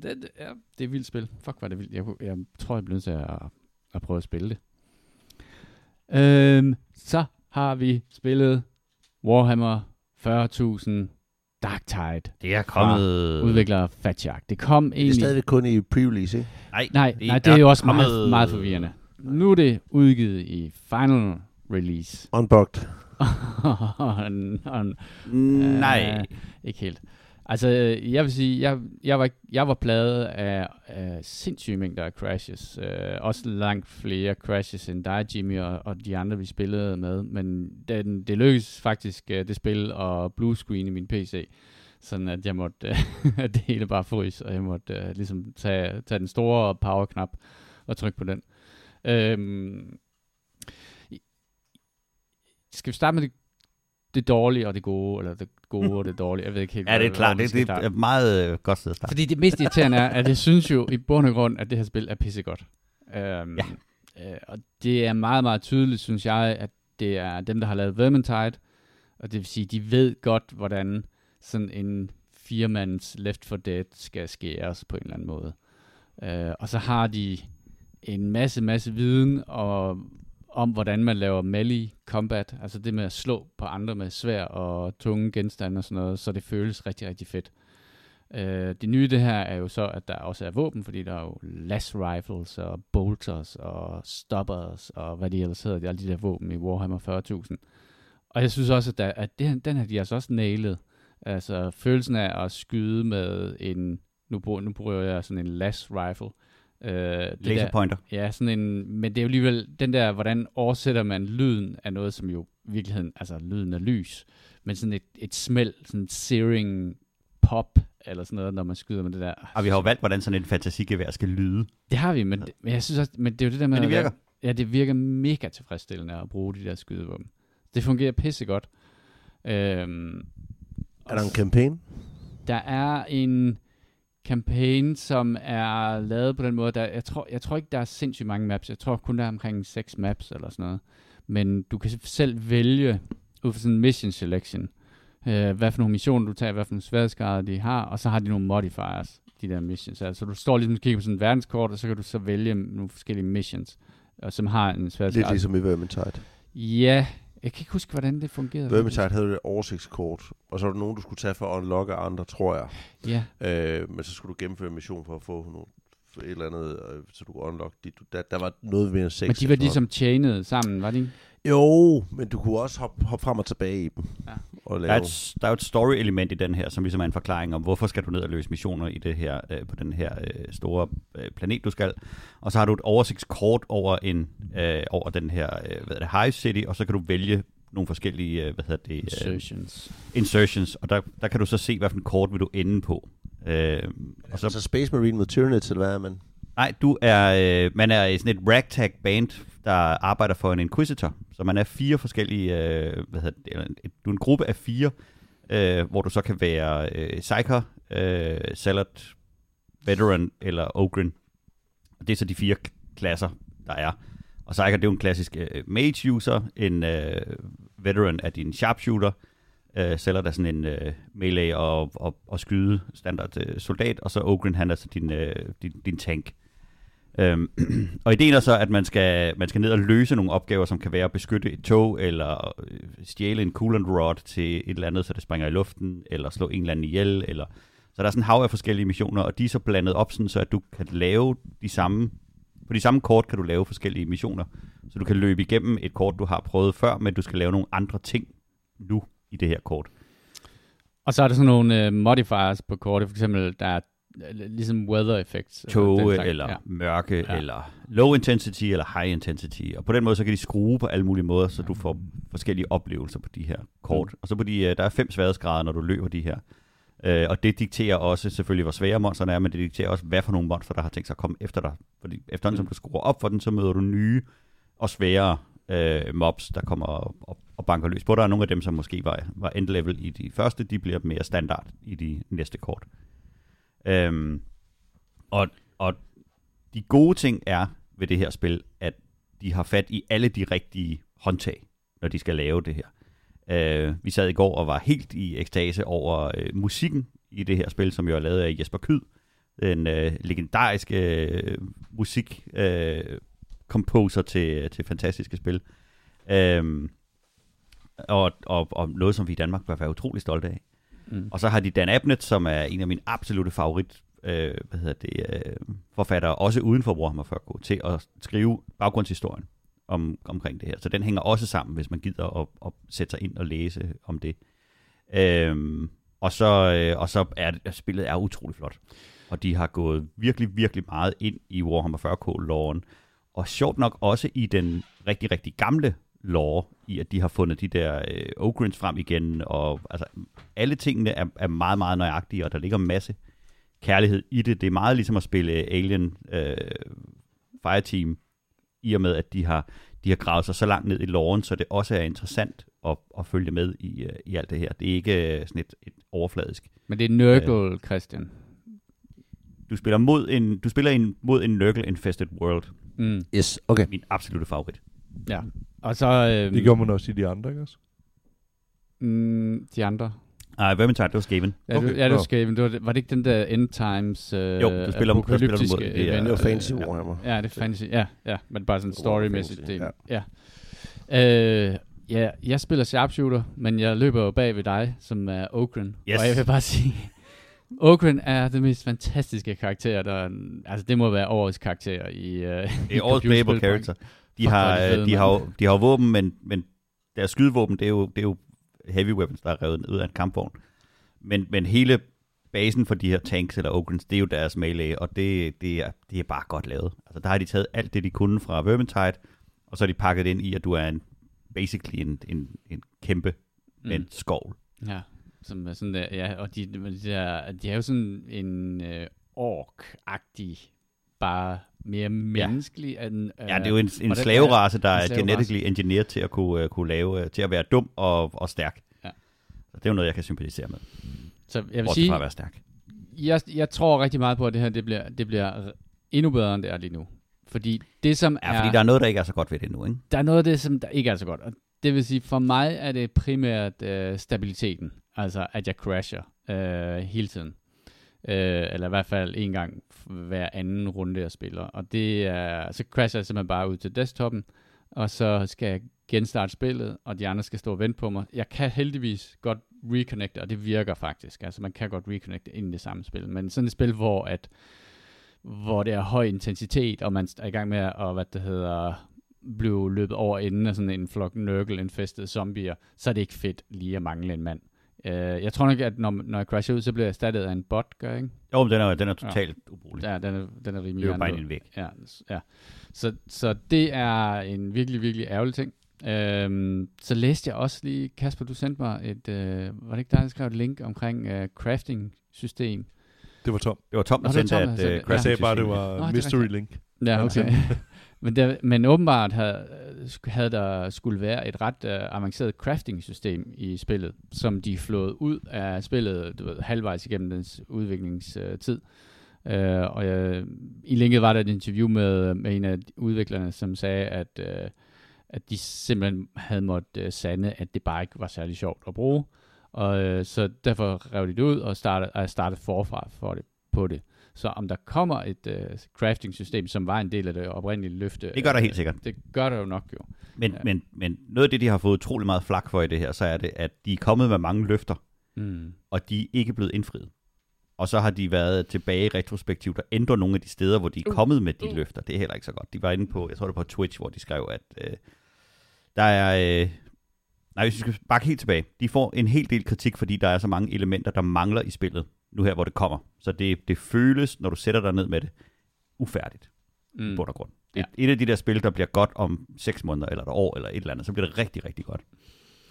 [SPEAKER 1] Det, det, ja, det er et vildt spil. Fuck, var det vildt. Jeg, jeg tror, jeg bliver nødt til at, at prøve at spille det. Øhm, så har vi spillet Warhammer 40.000 Dark Tide.
[SPEAKER 2] Det er kommet...
[SPEAKER 1] Udvikler Fat Shark. Det kom
[SPEAKER 3] Det er
[SPEAKER 1] egentlig...
[SPEAKER 3] stadigvæk kun i pre-release, ikke?
[SPEAKER 2] Nej,
[SPEAKER 1] Nej, det, nej, det er jo også meget,
[SPEAKER 2] kommet-
[SPEAKER 1] meget forvirrende. Nu er det udgivet i final release.
[SPEAKER 3] Unboxed.
[SPEAKER 1] og, en, og en,
[SPEAKER 2] Nej.
[SPEAKER 1] Øh, ikke helt. Altså, jeg vil sige, jeg, jeg, var, jeg var pladet af, af sindssyge mængder af crashes. Øh, også langt flere crashes end dig, Jimmy, og, og de andre, vi spillede med. Men den, det lykkedes faktisk, øh, det spil, at bluescreen i min PC. Sådan at jeg måtte, øh, at det hele bare frys, og jeg måtte uh, ligesom tage, tage den store power-knap og trykke på den. Øhm, skal vi starte med det, det dårlige og det gode, eller det gode og det dårlige? Jeg ved ikke helt,
[SPEAKER 2] Ja, det er klart. Det, det er et meget øh, godt sted at starte.
[SPEAKER 1] Fordi det mest irriterende er, at jeg synes jo i bund og grund, at det her spil er pissegodt. Øhm,
[SPEAKER 2] Ja.
[SPEAKER 1] øh, og det er meget, meget tydeligt, synes jeg, at det er dem, der har lavet Vermintide, og det vil sige, de ved godt, hvordan sådan en firemands Left for Dead skal skæres på en eller anden måde. Øh, og så har de en masse, masse viden og, om, hvordan man laver melee combat, altså det med at slå på andre med svær og tunge genstande og sådan noget, så det føles rigtig, rigtig fedt. Øh, det nye det her er jo så, at der også er våben, fordi der er jo las rifles og bolters og stoppers og hvad de ellers hedder, de, alle de der våben i Warhammer 40.000. Og jeg synes også, at, der, at det, den har de altså også nailet. Altså følelsen af at skyde med en, nu bruger, nu bruger jeg sådan en las rifle. Øh, det der,
[SPEAKER 2] Laserpointer.
[SPEAKER 1] ja, sådan en, men det er jo alligevel den der, hvordan oversætter man lyden af noget, som jo i virkeligheden, altså lyden af lys, men sådan et, et smæld, sådan et searing pop, eller sådan noget, når man skyder med det der.
[SPEAKER 2] Og vi har jo valgt, hvordan sådan en fantasigevær skal lyde.
[SPEAKER 1] Det har vi, men, det, men jeg synes også, men det er jo det der med,
[SPEAKER 2] Men det
[SPEAKER 1] at-
[SPEAKER 2] virker.
[SPEAKER 1] Ja, det virker mega tilfredsstillende at bruge de der skydevåben. Det fungerer pissegodt. Øhm,
[SPEAKER 3] Er der en campaign?
[SPEAKER 1] der er en campaign, som er lavet på den måde, der, jeg, tror, jeg tror ikke, der er sindssygt mange maps. Jeg tror kun, der er omkring 6 maps eller sådan noget. Men du kan selv vælge ud fra sådan en mission selection, øh, hvad for nogle missioner du tager, hvad for nogle sværhedsgrader de har, og så har de nogle modifiers, de der missions. Altså du står ligesom og kigger på sådan et verdenskort, og så kan du så vælge nogle forskellige missions, og som har en
[SPEAKER 3] Lidt
[SPEAKER 1] sværhedsgrad.
[SPEAKER 3] ligesom i Vermintide.
[SPEAKER 1] Ja, jeg kan ikke huske, hvordan det fungerede.
[SPEAKER 3] Vermintide havde et oversigtskort, og så var der nogen, du skulle tage for at unlocke andre, tror jeg.
[SPEAKER 1] Ja,
[SPEAKER 3] Øh, men så skulle du gennemføre en mission for at få nogle, for et eller andet, øh, så du kunne unlock dit. Der, der var noget ved en 6.
[SPEAKER 1] men de var ligesom chainet sammen, var de ikke?
[SPEAKER 3] Jo, men du kunne også hoppe, hoppe frem og tilbage i dem.
[SPEAKER 1] Ja.
[SPEAKER 3] Og
[SPEAKER 2] Der er,
[SPEAKER 3] lave.
[SPEAKER 2] et, der er jo et story-element i den her, som ligesom er en forklaring om, hvorfor skal du ned og løse missioner i det her, øh, på den her øh, store øh, planet, du skal. Og så har du et oversigtskort over, en, øh, over den her øh, hvad det, Hive City, og så kan du vælge nogle forskellige øh, hvad hedder det, øh,
[SPEAKER 1] Insertions.
[SPEAKER 2] insertions, og der, der kan du så se, hvad for en kort vil du ende på. Øh, og
[SPEAKER 3] Så,
[SPEAKER 2] så,
[SPEAKER 3] så Space Marine med Tyranids, eller hvad er man?
[SPEAKER 2] Nej, du er, øh, man er i sådan et ragtag band, der arbejder for en Inquisitor. Så man er fire forskellige, øh, hvad hedder det, eller en- du er en gruppe af fire, øh, hvor du så kan være øh, Psyker, øh, Salad, Veteran eller Ogren. Og det er så de fire klasser, der er. Og Psyker, det er jo en klassisk øh, mage user, en øh, Veteran er din sharpshooter, øh, Salad er sådan en øh, melee og, og, og skyde standard øh, soldat, og så Ogren, han er så din, øh, din, din tank. Øhm, og ideen er så, at man skal, man skal ned og løse nogle opgaver, som kan være at beskytte et tog, eller øh, stjæle en coolant rod til et eller andet, så det springer i luften, eller slå en eller anden ihjel, eller... Så der er sådan en hav af forskellige missioner, og de er så blandet op, sådan, så at du kan lave de samme... På de samme kort kan du lave forskellige missioner. Så du kan løbe igennem et kort, du har prøvet før, men du skal lave nogle andre ting nu i det her kort.
[SPEAKER 1] Og så er der sådan nogle øh, modifiers på kortet, for eksempel, der er ligesom weather effects. eller den
[SPEAKER 2] Tåge, eller
[SPEAKER 1] Ja.
[SPEAKER 2] mørke,
[SPEAKER 1] Ja.
[SPEAKER 2] eller low intensity, eller high intensity. Og på den måde, så kan de skrue på alle mulige måder, så du får forskellige oplevelser på de her kort.
[SPEAKER 1] Mm.
[SPEAKER 2] Og så på de, øh, der er fem sværhedsgrader, når du løber de her. Øh, og det dikterer også selvfølgelig, hvor svære monsterne er, men det dikterer også, hvad for nogle monster, der har tænkt sig at komme efter dig. Fordi efterhånden, som
[SPEAKER 1] Mm.
[SPEAKER 2] du skruer op for den, så møder du nye og svære øh, mobs, der kommer og, og, og banker løs på dig. Og nogle af dem, som måske var, var end-level i de første, de bliver mere standard i de næste kort. Øhm, og, og de gode ting er ved det her spil, at de har fat i alle de rigtige håndtag, når de skal lave det her. Øh, vi sad i går og var helt i ekstase over øh, musikken i det her spil, som jo er lavet af Jesper Kyd, den øh, legendariske øh, musik øh, composer til, til fantastiske spil. Øh, og, og, og noget, som vi i Danmark bør være utrolig stolte af.
[SPEAKER 1] Mm.
[SPEAKER 2] Og så har de Dan Abnett, som er en af mine absolute favorit øh, hvad hedder det, øh, forfattere, også uden for Warhammer 40K, til at skrive baggrundshistorien om, omkring det her. Så den hænger også sammen, hvis man gider at, at sætte sig ind og læse om det. Øhm, og så, øh, og så er det, spillet er utrolig flot. Og de har gået virkelig, virkelig meget ind i Warhammer 40K-loven. Og sjovt nok også i den rigtig, rigtig gamle lore, i at de har fundet de der øh, Ogrins frem igen, og altså, alle tingene er, er meget, meget nøjagtige, og der ligger en masse kærlighed i det. Det er meget ligesom at spille Alien øh, Fireteam, i og med, at de har, de har gravet sig så langt ned i loven, så det også er interessant at, at følge med i, øh, i alt det her. Det er ikke øh, sådan et, et overfladisk.
[SPEAKER 1] Men det er Nurgle, Christian.
[SPEAKER 2] Du spiller mod en, du spiller en, mod en Nurgle-infested world.
[SPEAKER 1] Mm.
[SPEAKER 3] Yes, okay.
[SPEAKER 2] Min absolute favorit.
[SPEAKER 1] Ja. Og så... Øh,
[SPEAKER 4] Det gjorde man også i de andre, ikke også?
[SPEAKER 1] mm, de andre.
[SPEAKER 2] Nej, Vermintide, det var Skaven.
[SPEAKER 1] Ja,
[SPEAKER 4] Okay,
[SPEAKER 1] ja, det var. Skaven. Det var, var det ikke den der End Times øh,
[SPEAKER 2] Jo, du spiller- du spiller mod- det er-
[SPEAKER 1] event?
[SPEAKER 3] Det var fancy
[SPEAKER 1] Øh,
[SPEAKER 3] Warhammer.
[SPEAKER 1] Ja, det er fancy. Ja, ja, men bare sådan storymæssigt.
[SPEAKER 3] fancy,
[SPEAKER 1] Det, ja. ja. Øh, ja, jeg spiller sharpshooter, men jeg løber jo bag ved dig, som er Ogren.
[SPEAKER 2] Yes.
[SPEAKER 1] Og jeg vil bare sige, Ogren er den mest fantastiske karakter, der, altså det må være årets karakter i, uh,
[SPEAKER 2] Det er årets playable character. De
[SPEAKER 1] Fuck,
[SPEAKER 2] har,
[SPEAKER 1] de fede,
[SPEAKER 2] de, har, jo- de har jo våben, men, men deres skydevåben, det er jo, det er jo heavy weapons, der er revet ud af en kampvogn. Men, men hele basen for de her tanks eller ogrens, det er jo deres melee, og det, det, er, det er bare godt lavet. Altså, der har de taget alt det, de kunne fra Vermintide, og så har de pakket det ind i, at du er en, basically en, en, en kæmpe med en skovl.
[SPEAKER 1] Ja, som er sådan der, ja, og de, de, der, de er jo sådan en øh, ork-agtig, bare mere menneskelig end... Øh,
[SPEAKER 2] Ja, det er jo en, en slaverace, der
[SPEAKER 1] en
[SPEAKER 2] er genetically engineered til at kunne, uh, kunne lave, uh, til at være dum og, og stærk.
[SPEAKER 1] Ja.
[SPEAKER 2] Så det er jo noget, jeg kan sympatisere med.
[SPEAKER 1] Så jeg vil sige,
[SPEAKER 2] at være stærk.
[SPEAKER 1] jeg, jeg tror rigtig meget på, at det her det bliver, det bliver endnu bedre, end det er lige nu. Fordi det, som
[SPEAKER 2] Ja,
[SPEAKER 1] er...
[SPEAKER 2] fordi der er noget, der ikke er så godt ved det nu, ikke?
[SPEAKER 1] der er noget af det, som der ikke er så godt. Og det vil sige, for mig er det primært øh, stabiliteten. Altså, at jeg crasher øh, hele tiden. Øh, eller i hvert fald en gang hver anden runde, jeg spiller. Og det er, så crasher jeg simpelthen bare ud til desktopen, og så skal jeg genstarte spillet, og de andre skal stå og vente på mig. Jeg kan heldigvis godt reconnecte, og det virker faktisk. Altså, man kan godt reconnecte ind i det samme spil. Men sådan et spil, hvor at hvor det er høj intensitet, og man er i gang med at, hvad det hedder, blive løbet over enden af sådan en flok nørkel-infestede zombier, så er det ikke fedt lige at mangle en mand. Uh, jeg tror nok, at når, når jeg crasher ud, så bliver jeg erstattet af en bot, gør jeg ikke?
[SPEAKER 2] Jo, men den er, den er totalt ja. ubrugelig.
[SPEAKER 1] Ja, den er, den er rimelig
[SPEAKER 2] Det er jo bare en væg.
[SPEAKER 1] Ja, ja. Så, så det er en virkelig, virkelig ærgerlig ting. Øhm, så læste jeg også lige, Kasper, du sendte mig et, øh, var det ikke dig, der skrev et link omkring øh, crafting-system?
[SPEAKER 4] Det var Tom.
[SPEAKER 2] Det var Tom, der
[SPEAKER 1] det
[SPEAKER 2] sendte
[SPEAKER 1] sendte
[SPEAKER 2] uh,
[SPEAKER 1] det.
[SPEAKER 2] Crafting
[SPEAKER 4] sagde bare, det var
[SPEAKER 1] Nå, det er
[SPEAKER 4] mystery
[SPEAKER 1] rigtigt.
[SPEAKER 4] link.
[SPEAKER 1] Ja, okay. men, der, men åbenbart havde, havde der skulle være et ret uh, avanceret crafting-system i spillet, som de flåede ud af spillet du ved, halvvejs igennem dens udviklingstid. Uh, og jeg, i linket var der et interview med, med en af udviklerne, som sagde, at, uh, at de simpelthen havde måttet uh, sande, at det bare ikke var særlig sjovt at bruge. Og uh, så derfor rev de det ud og startede, og startede forfra for det, på det. Så om der kommer et uh, crafting-system, som var en del af det oprindelige løfte...
[SPEAKER 2] Det gør der helt sikkert.
[SPEAKER 1] Det gør der jo nok jo.
[SPEAKER 2] Men,
[SPEAKER 1] Ja.
[SPEAKER 2] ja. men, men noget af det, de har fået utrolig meget flak for i det her, så er det, at de er kommet med mange løfter,
[SPEAKER 1] Mm.
[SPEAKER 2] og de er ikke blevet indfriet. Og så har de været tilbage retrospektivt og ændret nogle af de steder, hvor de er kommet med de løfter. Det er heller ikke så godt. De var inde på, jeg tror det var på Twitch, hvor de skrev, at øh, der er... Øh, nej, hvis vi skal bakke helt tilbage. De får en hel del kritik, fordi der er så mange elementer, der mangler i spillet, nu her, hvor det kommer. Så det, det føles, når du sætter dig ned med det, ufærdigt mm. i bund og grund. Det er et af de der spil, der bliver godt om 6 måneder, eller et år, eller et eller andet, så bliver det rigtig, rigtig godt.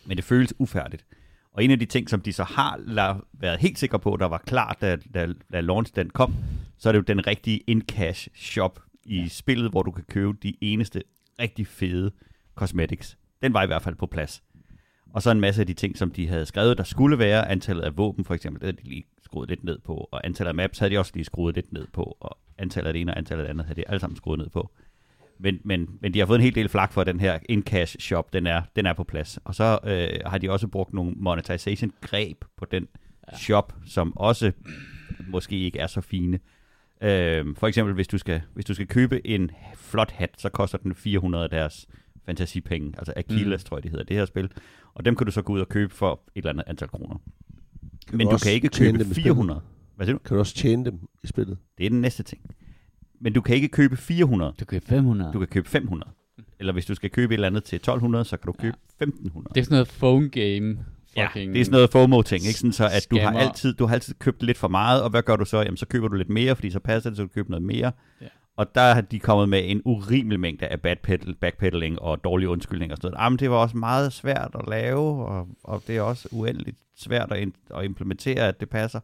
[SPEAKER 2] Men det føles ufærdigt. Og en af de ting, som de så har la- været helt sikre på, der var klar, da, da, da launch den kom, så er det jo den rigtige in-cash shop i ja. spillet, hvor du kan købe de eneste rigtig fede cosmetics. Den var i hvert fald på plads. Og så en masse af de ting, som de havde skrevet, der skulle være. Antallet af våben, for eksempel, det havde de lige skruet lidt ned på. Og antallet af maps havde de også lige skruet lidt ned på. Og antallet af det ene og antallet af det andet havde de alle sammen skruet ned på. Men, men, men de har fået en hel del flak for, at den her in-cash shop, den er, den er på plads. Og så øh, har de også brugt nogle monetization greb på den ja. shop, som også måske ikke er så fine. Øh, for eksempel, hvis du, skal, hvis du skal købe en flot hat, så koster den 400 af deres fantasipenge. Altså Achilles, mm. tror jeg, det hedder, det her spil. Og dem kan du så gå ud og købe for et eller andet antal kroner.
[SPEAKER 3] Kan
[SPEAKER 2] Men du
[SPEAKER 3] også
[SPEAKER 2] kan ikke købe
[SPEAKER 3] dem i spillet?
[SPEAKER 2] 400. Hvad siger du?
[SPEAKER 3] Kan du også tjene dem i spillet?
[SPEAKER 2] Det er den næste ting. Men du kan ikke købe 400.
[SPEAKER 1] Du køber 500.
[SPEAKER 2] Du kan købe 500. Eller hvis du skal købe et eller andet til 1200, så kan du købe ja. 1500.
[SPEAKER 1] Det er sådan noget phone game.
[SPEAKER 2] Ja,
[SPEAKER 1] Fucking
[SPEAKER 2] det er sådan noget FOMO-ting, ikke? Sådan så, at du har, altid, du har altid købt lidt for meget, og hvad gør du så? Jamen, så køber du lidt mere, fordi så passer det, så du køber noget mere.
[SPEAKER 1] Ja.
[SPEAKER 2] Og der har de kommet med en urimelig mængde af backpedal, backpedaling og dårlige undskyldninger og sådan noget. Jamen, det var også meget svært at lave, og, og det er også uendeligt svært at, at implementere, at det passer.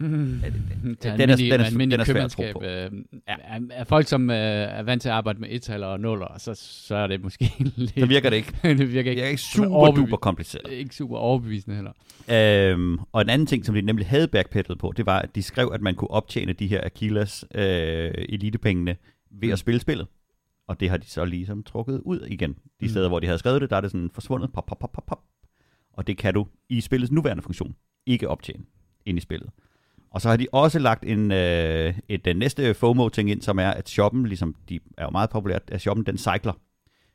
[SPEAKER 1] Mm.
[SPEAKER 2] Ja, det- det-
[SPEAKER 1] Det
[SPEAKER 2] den er- den er-
[SPEAKER 1] almindelig
[SPEAKER 2] den er svær at tro på.
[SPEAKER 1] Øh, er, er folk, som øh, er vant til at arbejde med ettaler og nuller, så, så er det måske lidt...
[SPEAKER 2] Så virker det ikke.
[SPEAKER 1] det virker
[SPEAKER 2] Det
[SPEAKER 1] ikke,
[SPEAKER 2] er ikke super duper kompliceret.
[SPEAKER 1] ikke super overbevisende heller.
[SPEAKER 2] Øhm, og en anden ting, som de nemlig havde backpedalet på, det var, at de skrev, at man kunne optjene de her Achilles øh, elitepengene ved
[SPEAKER 1] Mm.
[SPEAKER 2] at spille spillet. Og det har de så ligesom trukket ud igen. De
[SPEAKER 1] Mm.
[SPEAKER 2] mm. steder, hvor de havde skrevet det, der er det sådan forsvundet. Pop, pop, pop, pop, pop. Og det kan du i spillets nuværende funktion ikke optjene ind i spillet. Og så har de også lagt en, øh, et den næste FOMO-ting ind, som er, at shoppen, ligesom de er jo meget populært, at shoppen den cykler.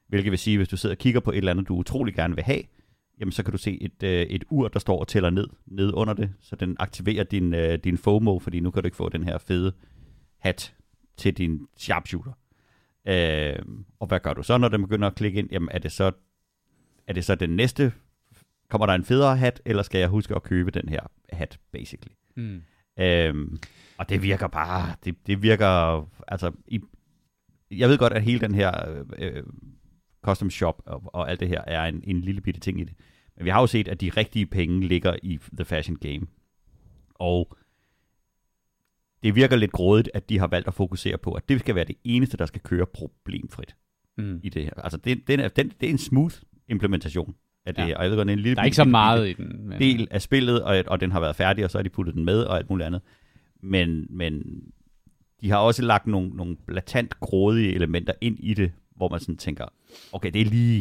[SPEAKER 2] Hvilket vil sige, hvis du sidder og kigger på et eller andet, du utrolig gerne vil have, jamen så kan du se et, øh, et ur, der står og tæller ned, ned under det, så den aktiverer din, øh, din FOMO, fordi nu kan du ikke få den her fede hat til din sharpshooter. Øh, og hvad gør du så, når den begynder at klikke ind? Jamen er det så er det så den næste, kommer der en federe hat, eller skal jeg huske at købe den her hat, basically.
[SPEAKER 1] Mm.
[SPEAKER 2] Øhm, og det virker bare, det, det virker, altså, i, jeg ved godt, at hele den her øh, øh, custom shop og, og alt det her er en, en lille bitte ting i det. Men vi har jo set, at de rigtige penge ligger i The Fashion Game. Og det virker lidt grådigt, at de har valgt at fokusere på, at det skal være det eneste, der skal køre problemfrit
[SPEAKER 1] Mm.
[SPEAKER 2] i det her. Altså, det, den er, den, det er en smooth implementation af det
[SPEAKER 1] Ja.
[SPEAKER 2] her. Og jeg ved godt, det er en lille
[SPEAKER 1] Der er ikke så meget i den. Men,
[SPEAKER 2] del af spillet, og, og den har været færdig, og så har de puttet den med, og alt muligt andet. Men, men de har også lagt nogle, nogle blatant grådige elementer ind i det, hvor man sådan tænker, okay, det er lige,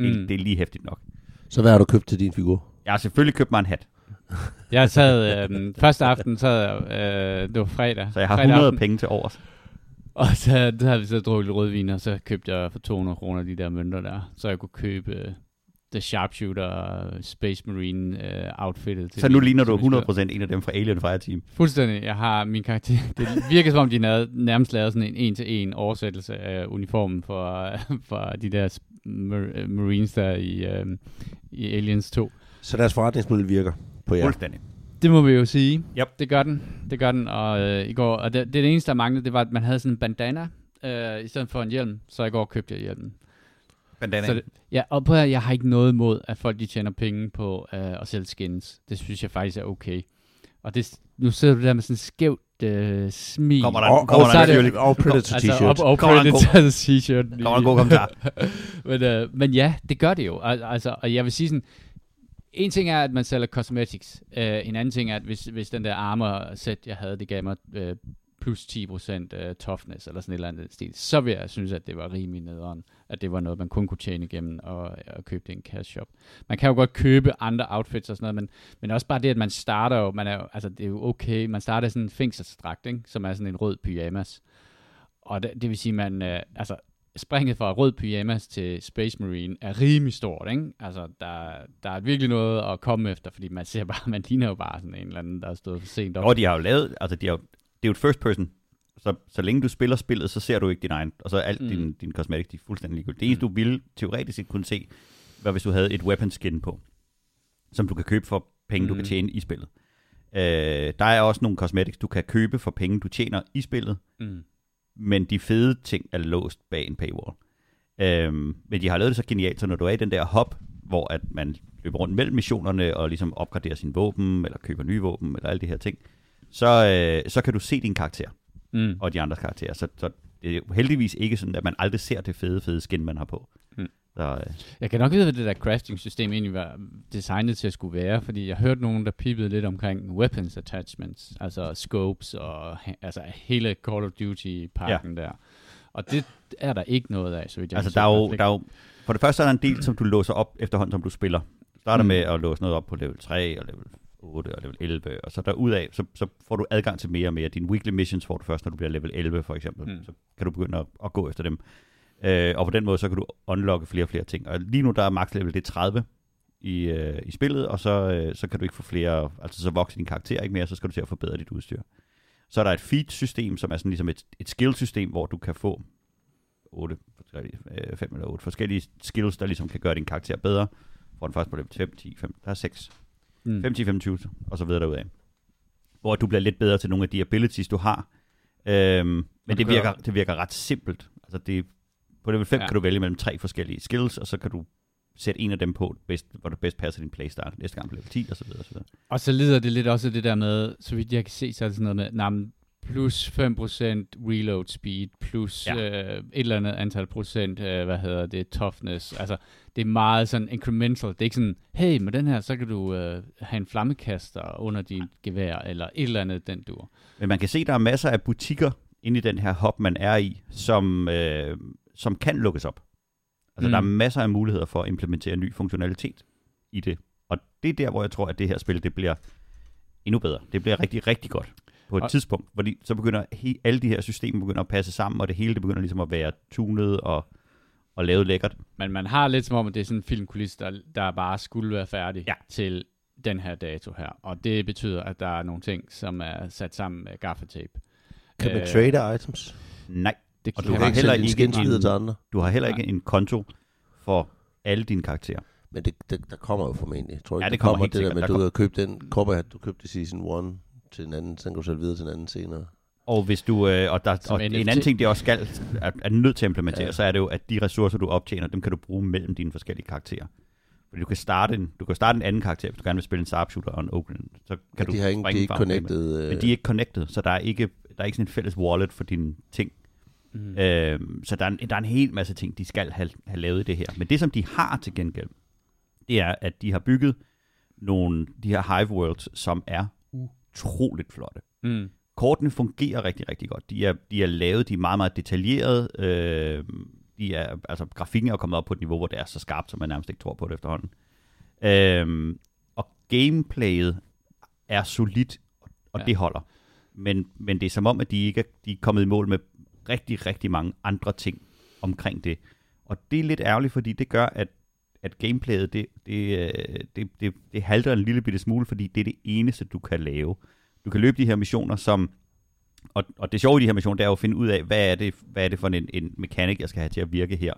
[SPEAKER 2] det,
[SPEAKER 1] Mm.
[SPEAKER 2] mm. det er lige hæftigt nok.
[SPEAKER 3] Så hvad har du købt til din figur?
[SPEAKER 2] Jeg har selvfølgelig købt mig en hat,
[SPEAKER 1] Jeg sad øh, første aften, så øh, det var fredag.
[SPEAKER 2] så jeg har
[SPEAKER 1] fredag
[SPEAKER 2] 100
[SPEAKER 1] aften,
[SPEAKER 2] penge til overs.
[SPEAKER 1] Og så der havde vi så drukket rødvin, og så købte jeg for 200 kroner de der mønter der, så jeg kunne købe øh, The Sharpshooter øh, Space Marine øh, outfittet. til
[SPEAKER 2] Så nu ligner du
[SPEAKER 1] min spiller.
[SPEAKER 2] 100% en af dem fra Alien Fireteam.
[SPEAKER 1] Fuldstændig. Jeg har min karakter. Det virker som om, de havde nærmest lavet sådan en en-til-en oversættelse af uniformen for, for de der mar- Marines der i, øh, i Aliens 2.
[SPEAKER 3] Så deres forretningsmodel virker på jer.
[SPEAKER 2] Fuldstændig.
[SPEAKER 1] Det må vi jo sige.
[SPEAKER 2] Yep.
[SPEAKER 1] Det gør den. Det gør den. Og øh, i går, og det, det, det eneste, der manglede, det var, at man havde sådan en bandana, øh, i stedet for en hjelm. Så i går købte jeg hjelmen.
[SPEAKER 2] Bandana.
[SPEAKER 1] Så det, ja, og på jeg har ikke noget imod, at folk de tjener penge på øh, at sælge skins. Det synes jeg faktisk er okay. Og det, nu sidder du der med sådan skævt øh, smil.
[SPEAKER 2] Kommer der,
[SPEAKER 3] Og,
[SPEAKER 2] kommer
[SPEAKER 3] og,
[SPEAKER 2] der,
[SPEAKER 1] er det-
[SPEAKER 3] og Predator
[SPEAKER 1] altså,
[SPEAKER 3] t-shirt.
[SPEAKER 1] op, og
[SPEAKER 2] Kommer der en god-
[SPEAKER 1] Predator t-shirt.
[SPEAKER 2] kommer en god kommentar.
[SPEAKER 1] men, øh, men ja, det gør det jo. Al- Altså, og jeg vil sige sådan, en ting er, at man sælger cosmetics. Øh, en anden ting er, at hvis, hvis den der armor set, jeg havde, det gav mig øh, plus 10% øh, toughness, eller sådan et eller andet stil, så vil jeg synes, at det var rimelig nederen, at det var noget, man kun kunne tjene igennem og, og købe det i en cash shop. Man kan jo godt købe andre outfits og sådan noget, men, men også bare det, at man starter jo, man er, jo- altså det er jo okay, man starter sådan en fængselsdragt, ikke? som er sådan en rød pyjamas. Og det, det vil sige, man, øh, altså springet fra rød pyjamas til Space Marine er rimelig stort, ikke? Altså, der, der er virkelig noget at komme efter, fordi man ser bare, man ligner jo bare sådan en eller anden, der er stået for sent op.
[SPEAKER 2] Og de har jo lavet, altså de har, det er jo et first person, så, så længe du spiller spillet, så ser du ikke din egen, og så er alt
[SPEAKER 1] Mm.
[SPEAKER 2] mm. din, din cosmetic, de er fuldstændig ligegyldigt. Det eneste, du ville teoretisk set kunne se, var hvis du havde et weapon skin på, som du kan købe for penge, mm. du
[SPEAKER 1] Mm.
[SPEAKER 2] kan tjene i spillet. Øh, der er også nogle cosmetics, du kan købe for penge, du tjener i spillet,
[SPEAKER 1] Mm.
[SPEAKER 2] men de fede ting er låst bag en paywall. Øhm, men de har lavet det så genialt, så når du er i den der hop, hvor at man løber rundt mellem missionerne og ligesom opgraderer sin våben, eller køber nye våben, eller alle de her ting, så, øh, så kan du se din karakter
[SPEAKER 1] Mm.
[SPEAKER 2] og de andres karakterer. Så, så det er heldigvis ikke sådan, at man aldrig ser det fede, fede skin, man har på.
[SPEAKER 1] Mm.
[SPEAKER 2] Så, øh,
[SPEAKER 1] Jeg kan nok vide, hvad det der crafting-system egentlig var designet til at skulle være, fordi jeg hørte nogen, der pipede lidt omkring weapons attachments, altså scopes og altså hele Call of Duty-pakken ja. der. Og det er der ikke noget af, så vidt jeg
[SPEAKER 2] altså, der er, jo,
[SPEAKER 1] fald
[SPEAKER 2] der er jo, for det første er der en del, som du låser op efterhånden, som du spiller. Starter
[SPEAKER 1] mm.
[SPEAKER 2] med at låse noget op på level 3 og level 8 og level 11, og så derudaf, så, så får du adgang til mere og mere. Dine weekly missions får du først, når du bliver level 11 for eksempel.
[SPEAKER 1] Mm.
[SPEAKER 2] Så kan du begynde at, at gå efter dem. Øh, og på den måde, så kan du unlocke flere og flere ting. Og lige nu, der er max level, det er 30 i, øh, i spillet, og så, øh, så kan du ikke få flere, altså så vokser din karakter ikke mere, så skal du til at forbedre dit udstyr. Så er der et feed-system, som er sådan ligesom et, et skill-system, hvor du kan få 8, 5 eller 8 forskellige skills, der ligesom kan gøre din karakter bedre. Får den først på level 5, 10, 5, der er 6.
[SPEAKER 1] Mm.
[SPEAKER 2] 5, 10, 25, og så videre derudaf. Hvor du bliver lidt bedre til nogle af de abilities, du har. Øhm, men det virker, det virker ret simpelt. Altså det, på level 5
[SPEAKER 1] Ja.
[SPEAKER 2] kan du vælge mellem tre forskellige skills, og så kan du sætte en af dem på, bedst, hvor det bedst passer din playstyle. Næste gang på level 10, og så videre. Og så videre.
[SPEAKER 1] Og så lider det lidt også det der med, så vidt jeg kan se, så er det sådan noget med, nah, men plus 5% reload speed, plus ja. Øh, et eller andet antal procent, øh, hvad hedder det, toughness. Altså, det er meget sådan incremental. Det er ikke sådan, hey, med den her, så kan du øh, have en flammekaster under dit gevær, eller et eller andet, den dur.
[SPEAKER 2] Men man kan se, der er masser af butikker inde i den her hop, man er i, som, øh, som kan lukkes op. Altså,
[SPEAKER 1] Mm.
[SPEAKER 2] mm. der er masser af muligheder for at implementere ny funktionalitet i det. Og det er der, hvor jeg tror, at det her spil, det bliver endnu bedre. Det bliver rigtig, rigtig godt på et
[SPEAKER 1] Og-
[SPEAKER 2] tidspunkt, fordi så begynder he- alle de her systemer begynder at passe sammen, og det hele det begynder ligesom at være tunet og, og lavet lækkert.
[SPEAKER 1] Men man har lidt som om, at det er sådan en filmkulisse, der, der bare skulle være færdig
[SPEAKER 2] Ja.
[SPEAKER 1] til den her dato her. Og det betyder, at der er nogle ting, som er sat sammen med gaffatape.
[SPEAKER 3] Kan man
[SPEAKER 1] Øh,
[SPEAKER 3] trade items?
[SPEAKER 2] Nej,
[SPEAKER 1] Det
[SPEAKER 2] Og
[SPEAKER 1] kan
[SPEAKER 2] du har
[SPEAKER 3] ikke
[SPEAKER 2] heller ikke en-
[SPEAKER 3] til andre.
[SPEAKER 2] du har heller
[SPEAKER 1] Nej.
[SPEAKER 2] ikke en konto for alle dine karakterer.
[SPEAKER 3] Men det, det, der kommer jo formentlig. Jeg tror ikke,
[SPEAKER 2] Ja, det
[SPEAKER 3] det
[SPEAKER 2] kommer
[SPEAKER 3] kommer
[SPEAKER 2] helt
[SPEAKER 3] det der med,
[SPEAKER 2] Der
[SPEAKER 3] at du har købt den cowboyhat, du købte i season 1 til den anden, så kan du sætte videre til den anden senere.
[SPEAKER 2] Og hvis du øh, og, der,
[SPEAKER 1] Som
[SPEAKER 2] og en anden ting, det også skal, er, er nødt til at implementere, ja. Så er det jo, at de ressourcer, du optjener, dem kan du bruge mellem dine forskellige karakterer. Fordi du kan starte en, du kan starte en anden karakter, hvis du gerne vil spille en sharpshooter og en Oakland. Så kan
[SPEAKER 3] Ja,
[SPEAKER 2] du
[SPEAKER 3] de har ikke, de er ikke connected. Øh,
[SPEAKER 2] Men de er ikke connected, så der er ikke, der er ikke sådan en fælles wallet for dine ting.
[SPEAKER 1] Mm.
[SPEAKER 2] Øhm, så der er, en, der er en hel masse ting, de skal have, have lavet i det her. Men det, som de har til gengæld, det er, at de har bygget nogle, de her Hive Worlds, som er utroligt flotte.
[SPEAKER 1] Mm.
[SPEAKER 2] Kortene fungerer rigtig, rigtig godt. De er, de er lavet, de er meget, meget detaljerede. Øh, de er, altså, grafikken er kommet op på et niveau, hvor det er så skarpt, som man nærmest ikke tror på det efterhånden. Øh, og gameplayet er solidt, og
[SPEAKER 1] Ja.
[SPEAKER 2] det holder. Men, men det er som om, at de ikke er, de er kommet i mål med rigtig, rigtig mange andre ting omkring det. Og det er lidt ærgerligt, fordi det gør, at, at gameplayet, det, det, øh, det, det, det halter en lille bitte smule, fordi det er det eneste, du kan lave. Du kan løbe de her missioner, som... Og, og det sjove i de her missioner, det er jo at finde ud af, hvad er det, hvad er det for en, en mekanik, jeg skal have til at virke her.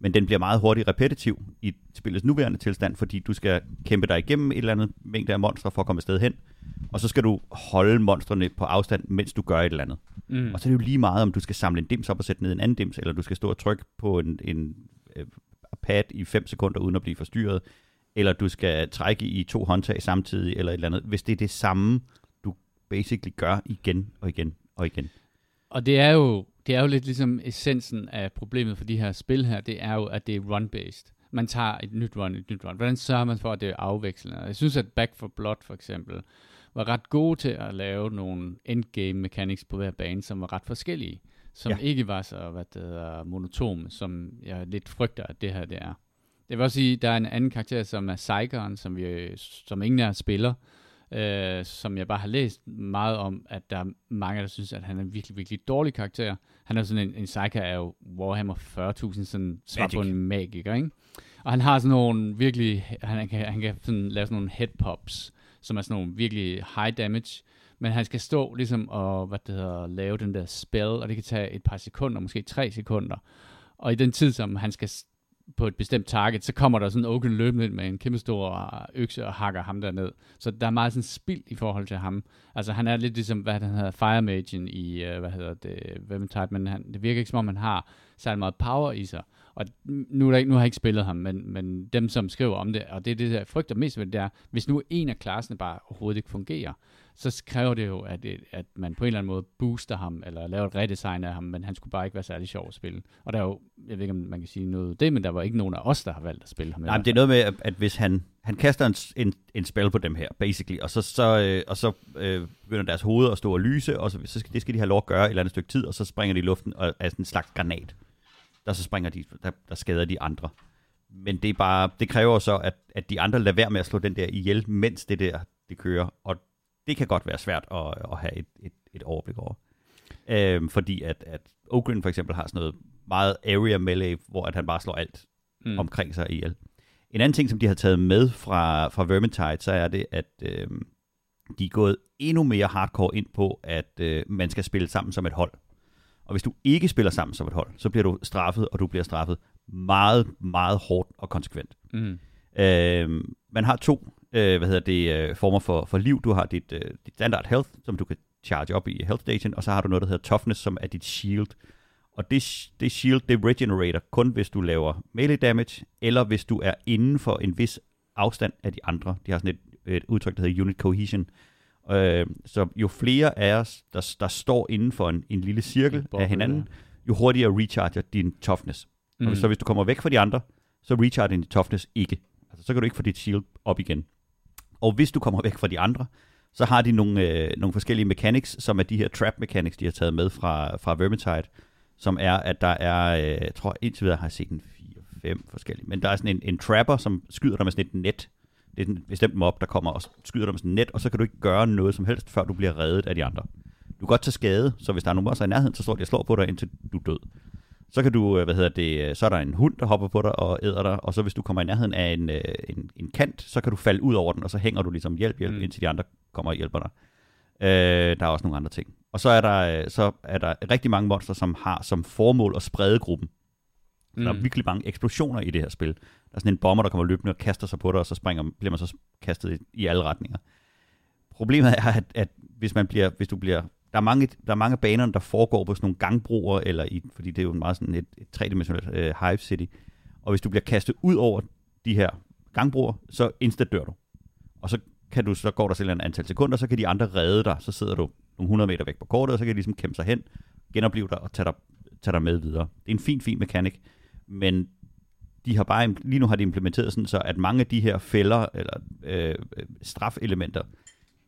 [SPEAKER 2] Men den bliver meget hurtigt repetitiv i spillets nuværende tilstand, fordi du skal kæmpe dig igennem et eller andet mængde af monstre for at komme et sted hen. Og så skal du holde monstrene på afstand, mens du gør et eller andet.
[SPEAKER 1] Mm.
[SPEAKER 2] Og så er det jo lige meget, om du skal samle en dims op og sætte ned en anden dims, eller du skal stå og trykke på en, en øh, pad i 5 sekunder uden at blive forstyrret, eller du skal trække i to håndtag samtidig, eller et eller andet. Hvis det er det samme, du basically gør igen og igen og igen.
[SPEAKER 1] Og det er jo det er jo lidt ligesom essensen af problemet for de her spil her, det er jo, at det er run-based. Man tager et nyt run, et nyt run. Hvordan sørger man for, at det er afvekslende? Jeg synes, at Back for Blood for eksempel var ret gode til at lave nogle endgame mechanics på hver bane, som var ret forskellige. Som
[SPEAKER 2] Ja.
[SPEAKER 1] ikke var så hvad det hedder, monotome, som jeg lidt frygter, at det her det er. Det vil også sige, at der er en anden karakter, som er Psykeren, som, vi, som ingen af os spiller, øh, som jeg bare har læst meget om, at der er mange, der synes, at han er en virkelig, virkelig dårlig karakter. Han er sådan en, en Psyker er jo Warhammer 40.000, sådan svar på en magiker, ikke? Og han har sådan nogle virkelig, han kan, han kan sådan lave sådan nogle head pops, som er sådan nogle virkelig high damage, men han skal stå ligesom og, hvad det hedder, lave den der spell, og det kan tage et par sekunder, måske tre sekunder. Og i den tid, som han skal på et bestemt target, så kommer der sådan en Oaken løbende ind med en kæmpe stor øh, økse og hakker ham der ned. Så der er meget sådan spild i forhold til ham. Altså han er lidt ligesom, hvad han hedder, Fire Magen i, øh, hvad hedder det, Vermintide, men han, det virker ikke som om, han har særlig meget power i sig. Og nu, er der ikke, nu har jeg ikke spillet ham, men, men dem, som skriver om det, og det er det, jeg frygter mest ved det, er, hvis nu en af klasserne bare overhovedet ikke fungerer, så kræver det jo, at, at man på en eller anden måde booster ham, eller laver et redesign af ham, men han skulle bare ikke være særlig sjov at spille. Og der er jo, jeg ved ikke, om man kan sige noget af det, men der var ikke nogen af os, der har valgt at spille ham.
[SPEAKER 2] Nej, men det er noget med, at- hvis han, han kaster en, en, en spell på dem her, basically, og så, så, øh, og så øh, begynder deres hoveder at stå og lyse, og så, så skal, det skal de have lov at gøre et eller andet stykke tid, og så springer de i luften og er sådan en slags granat. Der så springer de, der, der skader de andre. Men det er bare, det kræver så, at, at de andre lader være med at slå den der ihjel, mens det der, det kører. Og det kan godt være svært at, at have et, et, et overblik over. Øhm, fordi at, at Ogren for eksempel har sådan noget meget area melee, hvor at han bare slår alt
[SPEAKER 1] mm.
[SPEAKER 2] omkring sig ihjel. En anden ting, som de har taget med fra, fra Vermintide, så er det, at øh, de er gået endnu mere hardcore ind på, at øh, man skal spille sammen som et hold. Og hvis du ikke spiller sammen som et hold, så bliver du straffet, og du bliver straffet meget, meget hårdt og konsekvent.
[SPEAKER 1] Mm.
[SPEAKER 2] Øh, man har to øh, hvad hedder det, øh, former for, for liv. Du har dit, øh, dit standard health, som du kan charge op i health station, og så har du noget, der hedder toughness, som er dit shield. Og det, det shield, det regenerator kun, hvis du laver melee damage, eller hvis du er inden for en vis afstand af de andre. De har sådan et, et udtryk, der hedder unit cohesion. Øh, så jo flere af os, der, der står inden for en, en lille cirkel
[SPEAKER 1] boble,
[SPEAKER 2] af hinanden, jo hurtigere recharger din toughness. Mm. Og så hvis du kommer væk fra de andre, så recharger din toughness ikke. Altså, så kan du ikke få dit shield op igen. Og hvis du kommer væk fra de andre, så har de nogle, øh, nogle forskellige mechanics, som er de her trap mechanics, de har taget med fra, fra Vermintide, som er, at der er, øh, jeg tror indtil videre har jeg set en 4-5 forskellige, men der er sådan en, en trapper, som skyder dig med sådan et net. Det er en bestemt mob, der kommer og skyder dig med sådan et net, og så kan du ikke gøre noget som helst, før du bliver reddet af de andre. Du kan godt tage skade, så hvis der er nogen også i nærheden, så står de og slår på dig, indtil du er død. Så kan du, øh, hvad hedder det, øh, så er der en hund, der hopper på dig og æder dig, og så hvis du kommer i nærheden af en, øh, en, en kant, så kan du falde ud over den, og så hænger du ligesom hjælp, hjælp,
[SPEAKER 1] Mm.
[SPEAKER 2] mm. indtil de andre kommer og hjælper dig. Øh, der er også nogle andre ting. Og så er der, så er der rigtig mange monster, som har som formål at sprede gruppen. Mm. Der er virkelig mange eksplosioner i det her spil. Der er sådan en bomber, der kommer løbende og kaster sig på dig, og så springer, bliver man så kastet i, i alle retninger. Problemet er, at, at hvis, man bliver, hvis du bliver... Der er, mange, der er mange baner, der foregår på sådan nogle gangbroer, eller i, fordi det er jo en meget sådan et, et tredimensionelt øh, Hive City. Og hvis du bliver kastet ud over de her gangbroer, så insta dør du. Og så kan du, så går der selv en antal sekunder, så kan de andre redde dig, så sidder du nogle 100 meter væk på kortet, og så kan de ligesom kæmpe sig hen, genopleve dig og tage dig, tage dig med videre. Det er en fin, fin mekanik, men de har bare, lige nu har de implementeret sådan, så at mange af de her fælder, eller øh, øh strafelementer,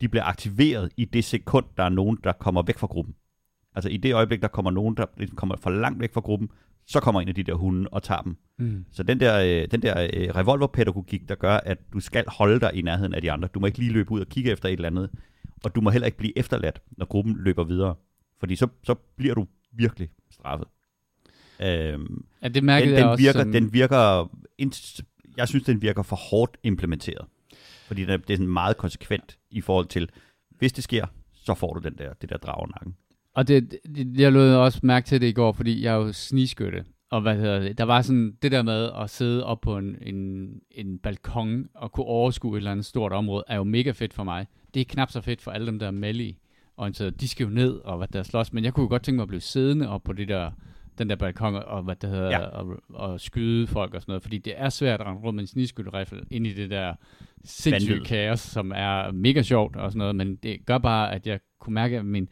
[SPEAKER 2] de bliver aktiveret i det sekund, der er nogen, der kommer væk fra gruppen. Altså i det øjeblik, der kommer nogen, der ligesom kommer for langt væk fra gruppen, så kommer en af de der hunde og tager dem.
[SPEAKER 1] Mm.
[SPEAKER 2] Så den der, øh, den der øh, revolverpædagogik, der gør, at du skal holde dig i nærheden af de andre. Du må ikke lige løbe ud og kigge efter et eller andet. Og du må heller ikke blive efterladt, når gruppen løber videre. Fordi så, så bliver du virkelig straffet. Øhm,
[SPEAKER 1] Ja, det mærkede
[SPEAKER 2] den,
[SPEAKER 1] jeg
[SPEAKER 2] den,
[SPEAKER 1] også.
[SPEAKER 2] virker,
[SPEAKER 1] sådan,
[SPEAKER 2] den virker, jeg synes, den virker for hårdt implementeret. Fordi den er, det er sådan meget konsekvent i forhold til, hvis det sker, så får du den der, det der drag nakken.
[SPEAKER 1] Og det, det, jeg lød også mærke til det i går, fordi jeg er jo sniskytte. Og hvad hedder det? Der var sådan det der med at sidde op på en, en, en balkon og kunne overskue et eller andet stort område, er jo mega fedt for mig. Det er knap så fedt for alle dem, der er melee orienteret. De skal jo ned og hvad der slås, men jeg kunne jo godt tænke mig at blive siddende op på det der, den der balkon og, hvad det hedder,
[SPEAKER 2] Ja.
[SPEAKER 1] og, og, skyde folk og sådan noget, fordi det er svært at rende rundt med en snigskytterifle ind i det der sindssyge
[SPEAKER 2] Vanvid.
[SPEAKER 1] kaos, som er mega sjovt og sådan noget, men det gør bare, at jeg kunne mærke, at, min,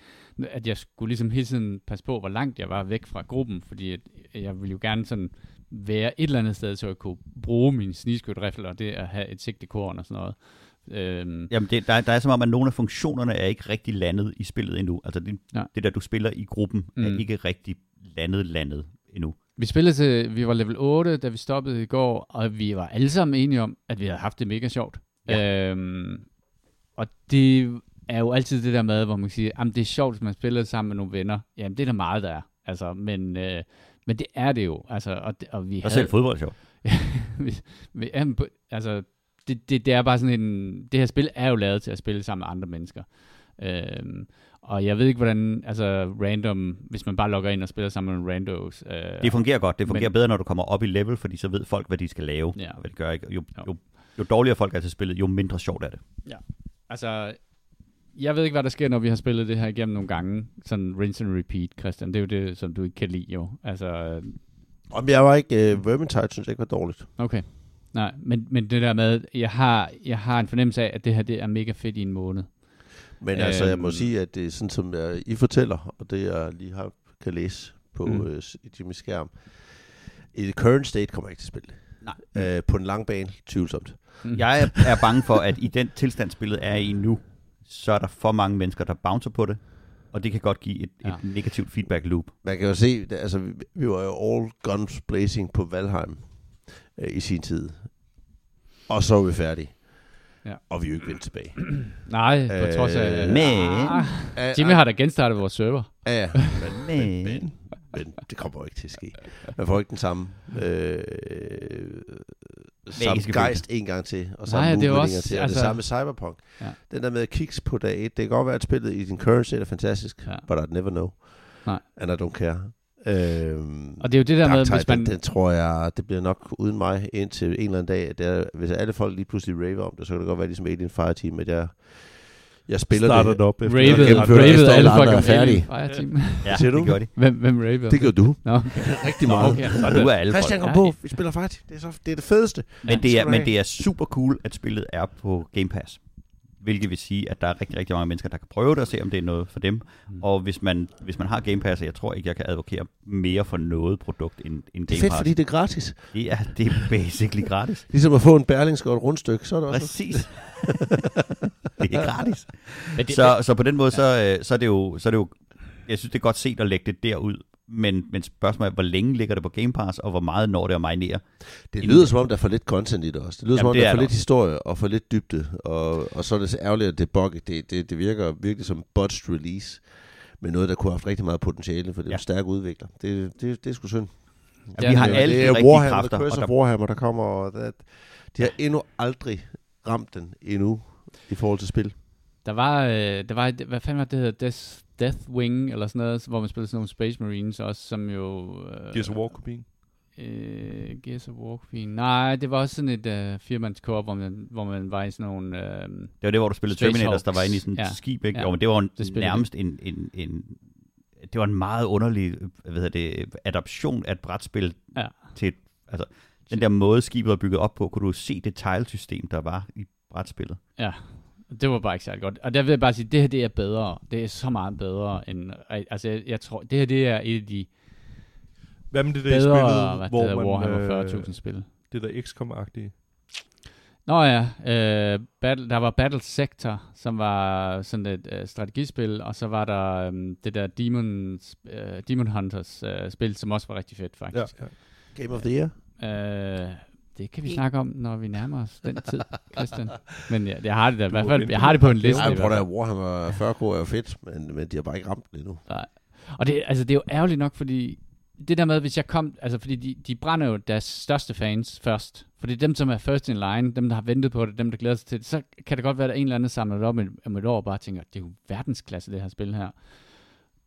[SPEAKER 1] at jeg skulle ligesom hele tiden passe på, hvor langt jeg var væk fra gruppen, fordi at jeg ville jo gerne sådan være et eller andet sted, så jeg kunne bruge min snigskytterifle og det at have et sigtekorn og sådan noget. Øhm,
[SPEAKER 2] Jamen, det, der, der er som om, at nogle af funktionerne er ikke rigtig landet i spillet endnu. Altså, det,
[SPEAKER 1] Ja.
[SPEAKER 2] det der, du spiller i gruppen, mm. er ikke rigtig landet landet endnu.
[SPEAKER 1] Vi spillede til, vi var level 8, da vi stoppede i går, og vi var alle sammen enige om, at vi havde haft det mega sjovt.
[SPEAKER 2] Ja.
[SPEAKER 1] Øhm, og det er jo altid det der med, hvor man siger, at det er sjovt, hvis man spiller sammen med nogle venner. Jamen, det er der meget, der er. Altså, men, øh, men det er det jo. Altså, og, det- og vi
[SPEAKER 2] Og
[SPEAKER 1] havde,
[SPEAKER 2] selv fodbold er sjovt.
[SPEAKER 1] vi, vi, jamen, altså, det, det, det er bare sådan en... Det her spil er jo lavet til at spille sammen med andre mennesker. Øhm, og jeg ved ikke, hvordan... Altså, random... Hvis man bare logger ind og spiller sammen med randos... Øh,
[SPEAKER 2] Det fungerer godt. Det fungerer
[SPEAKER 1] Men-
[SPEAKER 2] bedre, når du kommer op i level, fordi så ved folk, hvad de skal lave.
[SPEAKER 1] Ja.
[SPEAKER 2] Og hvad de gør ikke. Jo,
[SPEAKER 1] Jo.
[SPEAKER 2] jo, jo dårligere folk er til spillet, jo mindre sjovt er det.
[SPEAKER 1] Altså, jeg ved ikke, hvad der sker, når vi har spillet det her igennem nogle gange. Sådan rinse and repeat, Christian. Det er jo det, som du ikke kan lide, jo. Altså,
[SPEAKER 3] Om jeg var ikke... Uh, Vermintide synes jeg ikke var dårligt.
[SPEAKER 1] okay. Nej, men, men det der med, jeg har, jeg har en fornemmelse af, at det her det er mega fedt i en måned.
[SPEAKER 3] Men altså, jeg må
[SPEAKER 1] Øhm.
[SPEAKER 3] sige, at det er sådan, som jeg, I fortæller, og det jeg lige har, kan læse på
[SPEAKER 1] Mm.
[SPEAKER 3] øh, i Jimmy skærm. I the current state kommer jeg ikke til at spille.
[SPEAKER 2] Nej.
[SPEAKER 3] Øh, på en lang bane, tvivlsomt.
[SPEAKER 1] Mm.
[SPEAKER 2] Jeg er, er bange for, at i den tilstand, spillet er i nu, så er der for mange mennesker, der bouncer på det, og det kan godt give et,
[SPEAKER 1] Ja.
[SPEAKER 2] et negativt feedback loop.
[SPEAKER 3] Man kan jo se, det, altså, vi, vi var jo all guns blazing på Valheim øh, i sin tid. Og så var vi færdige.
[SPEAKER 1] Ja.
[SPEAKER 3] Og vi er jo ikke vendt tilbage.
[SPEAKER 1] Nej, på trods af...
[SPEAKER 3] Øh,
[SPEAKER 2] men-
[SPEAKER 1] Ah, Jimmy har da genstartet vores server.
[SPEAKER 3] Ja, ja. Men,
[SPEAKER 2] Men-
[SPEAKER 3] men, men, det kommer jo ikke til at ske. Man får ikke den samme, øh, samme gejst en gang til, og samme
[SPEAKER 1] Nej, det er også-
[SPEAKER 3] gang til, og
[SPEAKER 1] altså-
[SPEAKER 3] det samme med Cyberpunk.
[SPEAKER 1] Ja.
[SPEAKER 3] Den der med kicks på dag 1, det kan godt være, at spillet i din current state er fantastisk,
[SPEAKER 1] ja.
[SPEAKER 3] but I'd never know.
[SPEAKER 1] Nej.
[SPEAKER 3] And I don't care. Øhm,
[SPEAKER 1] Og det er jo det der med, hvis man...
[SPEAKER 3] den, den, tror jeg, det bliver nok uden mig indtil en eller anden dag. At det er, hvis alle folk lige pludselig raver om det, så kan det godt være ligesom Alien Fireteam, at jeg, jeg spiller
[SPEAKER 4] Starter
[SPEAKER 3] det.
[SPEAKER 4] op efter.
[SPEAKER 3] Det,
[SPEAKER 1] ravet
[SPEAKER 3] efter
[SPEAKER 1] alle
[SPEAKER 3] alle
[SPEAKER 1] folk om
[SPEAKER 3] er færdige.
[SPEAKER 1] Fireteam.
[SPEAKER 2] Ja,
[SPEAKER 3] Siger du?
[SPEAKER 2] det gjorde de.
[SPEAKER 1] Hvem, hvem ravede?
[SPEAKER 3] Det gør du.
[SPEAKER 1] Nå,
[SPEAKER 3] Rigtig
[SPEAKER 1] Nå,
[SPEAKER 3] meget.
[SPEAKER 1] okay.
[SPEAKER 2] Og nu er alle
[SPEAKER 3] Christian,
[SPEAKER 2] folk.
[SPEAKER 3] kom
[SPEAKER 1] Ja.
[SPEAKER 3] på. Vi spiller Fireteam. Det er, så, det er det fedeste.
[SPEAKER 2] Men det, er,
[SPEAKER 3] du
[SPEAKER 2] men det er super cool, at spillet er på Game Pass. Hvilket vil sige, at der er rigtig, rigtig mange mennesker, der kan prøve det og se, om det er noget for dem.
[SPEAKER 1] Mm.
[SPEAKER 2] Og hvis man, hvis man har Game Pass, jeg tror ikke, jeg kan advokere mere for noget produkt end, end
[SPEAKER 3] Det er
[SPEAKER 2] Game
[SPEAKER 3] fedt,
[SPEAKER 2] Pass.
[SPEAKER 3] fordi det er gratis.
[SPEAKER 2] er, det er basically gratis.
[SPEAKER 3] Ligesom at få en Berlingske og et rundstykke, så er det også...
[SPEAKER 2] Præcis. det er gratis.
[SPEAKER 1] Men det,
[SPEAKER 2] Så, så på den måde, så, øh, så, er det jo, så er det jo, jeg synes, det er godt set at lægge det derud. Men, men spørgsmålet er, hvor længe ligger det på Game Pass, og hvor meget når det at marinere?
[SPEAKER 3] Det lyder som om, der er for lidt content i det også. Det lyder som
[SPEAKER 2] Jamen,
[SPEAKER 3] om,
[SPEAKER 2] det
[SPEAKER 3] der er
[SPEAKER 2] er
[SPEAKER 3] for
[SPEAKER 2] der
[SPEAKER 3] lidt historie og for lidt dybde. Og, og så er det så ærgerligt, at det er buggy. Det, det, det virker virkelig som botched release. Med noget, der kunne have haft rigtig meget potentiale, for det er
[SPEAKER 2] Ja.
[SPEAKER 3] en stærk udvikler. Det, det, det er sgu synd.
[SPEAKER 2] Ja, vi har
[SPEAKER 1] det-
[SPEAKER 2] alle
[SPEAKER 3] det
[SPEAKER 2] de
[SPEAKER 3] er
[SPEAKER 2] rigtige
[SPEAKER 3] Warhammer,
[SPEAKER 2] kræfter.
[SPEAKER 3] Of
[SPEAKER 2] der,
[SPEAKER 3] Warhammer, der kommer. Og that, de har endnu aldrig ramt den endnu i forhold til spil.
[SPEAKER 1] Der var, øh, der var, et- hvad fanden var det, hedder, Death, Deathwing, eller sådan noget, hvor man spillede sådan nogle Space Marines også, som jo... Øh,
[SPEAKER 4] Gears of War-kopien.
[SPEAKER 1] Øh, Gears of War Queen. Nej, det var også sådan et øh, firmands hvor man, hvor man var i sådan nogle... Øh,
[SPEAKER 2] Det var det, hvor du spillede
[SPEAKER 1] Space
[SPEAKER 2] Terminators, der
[SPEAKER 1] Hulks.
[SPEAKER 2] var inde i sådan et
[SPEAKER 1] Ja.
[SPEAKER 2] skib, ikke?
[SPEAKER 1] Ja.
[SPEAKER 2] Jo, men det var en,
[SPEAKER 1] Det
[SPEAKER 2] nærmest en, en, en, det var en meget underlig hvad hedder det, adaption af et brætspil
[SPEAKER 1] Ja.
[SPEAKER 2] til et, altså, den der måde, skibet var bygget op på, kunne du se det teglsystem, der var i brætspillet.
[SPEAKER 1] Ja, det var bare ikke særlig godt. Og der vil jeg bare sige, det her det er bedre. Det er så meget bedre end... Altså, jeg, jeg tror, det her det er et af de
[SPEAKER 4] Hvad med det der,
[SPEAKER 1] bedre,
[SPEAKER 4] spillede,
[SPEAKER 1] hvad
[SPEAKER 4] hvor
[SPEAKER 1] det hedder,
[SPEAKER 4] man,
[SPEAKER 1] Warhammer
[SPEAKER 4] øh,
[SPEAKER 1] 40.000 spil.
[SPEAKER 4] det der XCOM-agtige?
[SPEAKER 1] Nå ja, øh, battle, der var Battle Sector, som var sådan et øh, strategispil, og så var der øh, det der Demons, øh, Demon Hunters øh, spil, som også var rigtig fedt
[SPEAKER 4] Ja,
[SPEAKER 1] faktisk.
[SPEAKER 4] ja.
[SPEAKER 3] Game of the Year.
[SPEAKER 1] Ja. Øh, det kan vi snakke om, når vi nærmer os den tid, Christian. Men ja, jeg har det da, i hvert fald, jeg har det på en liste.
[SPEAKER 3] Ej,
[SPEAKER 1] i
[SPEAKER 3] prøv
[SPEAKER 1] hvert
[SPEAKER 3] da,
[SPEAKER 1] fald.
[SPEAKER 3] Warhammer 40K er jo fedt, men, men de har bare ikke ramt den endnu.
[SPEAKER 1] Nej. Og det, altså, det er jo ærgerligt nok, fordi det der med, hvis jeg kom, altså fordi de, de brænder jo deres største fans først. Fordi dem, som er first in line, dem, der har ventet på det, dem, der glæder sig til det, så kan det godt være, at der er en eller anden samler det op om- et år og bare tænker, det er jo verdensklasse, det her spil her.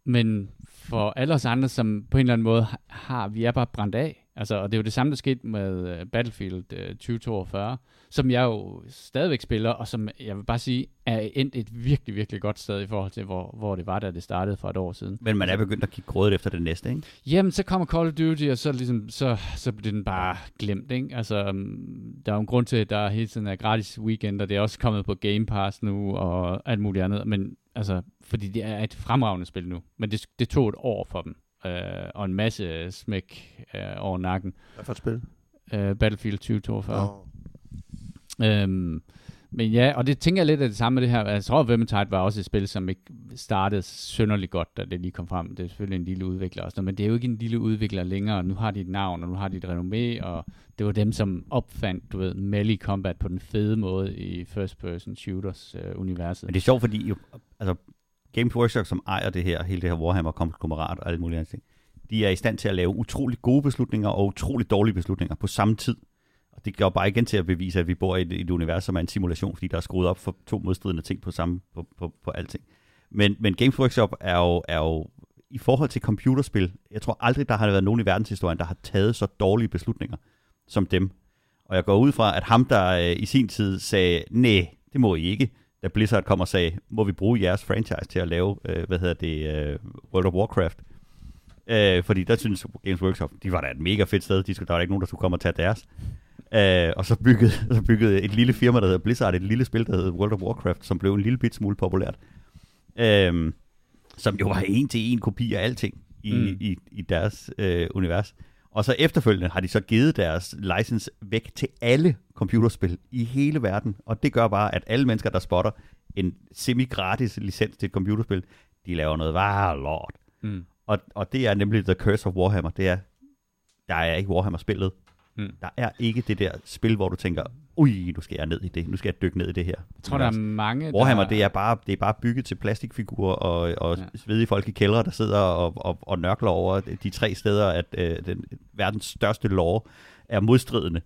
[SPEAKER 1] Men for alle os andre, som på en eller anden måde har- har, vi er bare brændt af. Altså, og det er jo det samme, der skete med uh, Battlefield uh, 2042, som jeg jo stadigvæk spiller, og som jeg vil bare sige, er endt et virkelig, virkelig godt sted i forhold til, hvor, hvor det var, da det startede for et år siden.
[SPEAKER 2] Men man er begyndt at kigge grådet efter det næste, ikke?
[SPEAKER 1] Jamen, så kommer Call of Duty, og så, ligesom, så, så bliver den bare glemt, ikke? Altså, um, der er jo en grund til, at der hele tiden er gratis weekender. Det er også kommet på Game Pass nu, og alt muligt andet. Men, altså, fordi det er et fremragende spil nu. Men det, det tog et år for dem. Øh, og en masse smæk øh, over nakken.
[SPEAKER 3] Hvad for et spil?
[SPEAKER 1] Øh, Battlefield 2042.
[SPEAKER 3] Nå.
[SPEAKER 1] Øhm, men ja, og det tænker jeg lidt af det samme med det her. Jeg tror, Vermintide var også et spil, som ikke startede synderligt godt, da det lige kom frem. Det er selvfølgelig en lille udvikler også, men det er jo ikke en lille udvikler længere. Nu har de et navn, og nu har de et renommé, og det var dem, som opfandt, du ved, melee combat på den fede måde i first person shooters øh, universet.
[SPEAKER 2] Men det er sjovt, fordi jo, altså, Games Workshop, som ejer det her, hele det her Warhammer konglomerat og alt mulige andet ting, de er i stand til at lave utrolig gode beslutninger og utrolig dårlige beslutninger på samme tid. Og det gør bare igen til at bevise, at vi bor i et, et univers, som er en simulation, fordi der er skruet op for to modstridende ting på samme på, på, på alting. Men, men Games Workshop er jo, er jo i forhold til computerspil, jeg tror aldrig, der har været nogen i verdenshistorien, der har taget så dårlige beslutninger som dem. Og jeg går ud fra, at ham, der øh, i sin tid sagde, nej, det må I ikke, da Blizzard kom og sagde, må vi bruge jeres franchise til at lave, øh, hvad hedder det, øh, World of Warcraft. Øh, fordi der synes Games Workshop, de var da et mega fedt sted, de skulle, der var ikke nogen, der skulle komme og tage deres. Øh, og så byggede, så byggede et lille firma, der hedder Blizzard, et lille spil, der hedder World of Warcraft, som blev en lille bit smule populært. Øh, som jo var en til en kopi af alting i,
[SPEAKER 1] Mm.
[SPEAKER 2] i, i deres øh, univers. Og så efterfølgende har de så givet deres license væk til alle computerspil i hele verden. Og det gør bare, at alle mennesker, der spotter en semi-gratis licens til et computerspil, de laver noget var lort.
[SPEAKER 1] Mm.
[SPEAKER 2] Og, og det er nemlig The Curse of Warhammer. Det er, der er ikke Warhammer-spillet.
[SPEAKER 1] Mm.
[SPEAKER 2] Der er ikke det der spil, hvor du tænker, ui, nu skal jeg ned i det. Nu skal jeg dykke ned i det her.
[SPEAKER 1] Jeg tror, der er mange,
[SPEAKER 2] Warhammer,
[SPEAKER 1] der...
[SPEAKER 2] det er bare, det er bare bygget til plastikfigurer og, og
[SPEAKER 1] Ja.
[SPEAKER 2] svedige folk i kældre, der sidder og, og, og nørkler over de tre steder, at øh, den verdens største lore er modstridende.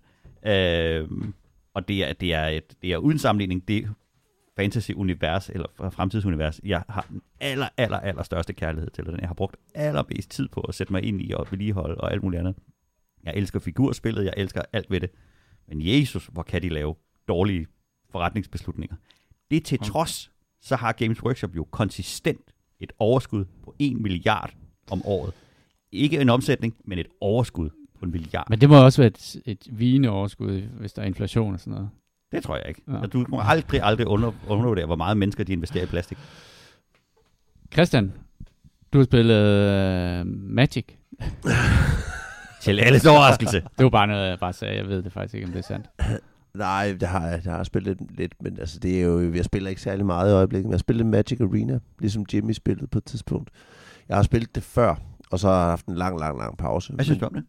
[SPEAKER 2] Øh, og det er, det, er et, det er uden sammenligning det fantasy-univers, eller fremtidsunivers, jeg har den aller, aller, aller største kærlighed til, og den jeg har brugt allermest tid på at sætte mig ind i og vedligeholde og alt muligt andet. Jeg elsker figurspillet, jeg elsker alt ved det. Men Jesus, hvor kan de lave dårlige forretningsbeslutninger. Det til
[SPEAKER 1] Okay.
[SPEAKER 2] trods, så har Games Workshop jo konsistent et overskud på 1 milliard om året. Ikke en omsætning, men et overskud på en milliard.
[SPEAKER 1] Men det må også være et, et vigende overskud, hvis der er inflation og sådan noget.
[SPEAKER 2] Det tror jeg ikke.
[SPEAKER 1] Ja.
[SPEAKER 2] Ja. Du må aldrig, aldrig under, undervurdere, hvor meget mennesker de investerer i plastik.
[SPEAKER 1] Christian, du har spillet uh, Magic.
[SPEAKER 2] Til alles overraskelse.
[SPEAKER 1] Det var bare noget, jeg bare sagde. Jeg ved det faktisk ikke, om det er sandt.
[SPEAKER 3] Nej, det har jeg, det har spillet lidt, lidt, men altså, det er jo, jeg spiller ikke særlig meget i øjeblikket, men jeg spiller Magic Arena, ligesom Jimmy spillede på et tidspunkt. Jeg har spillet det før, og så har jeg haft en lang, lang, lang pause.
[SPEAKER 2] Hvad synes du om det?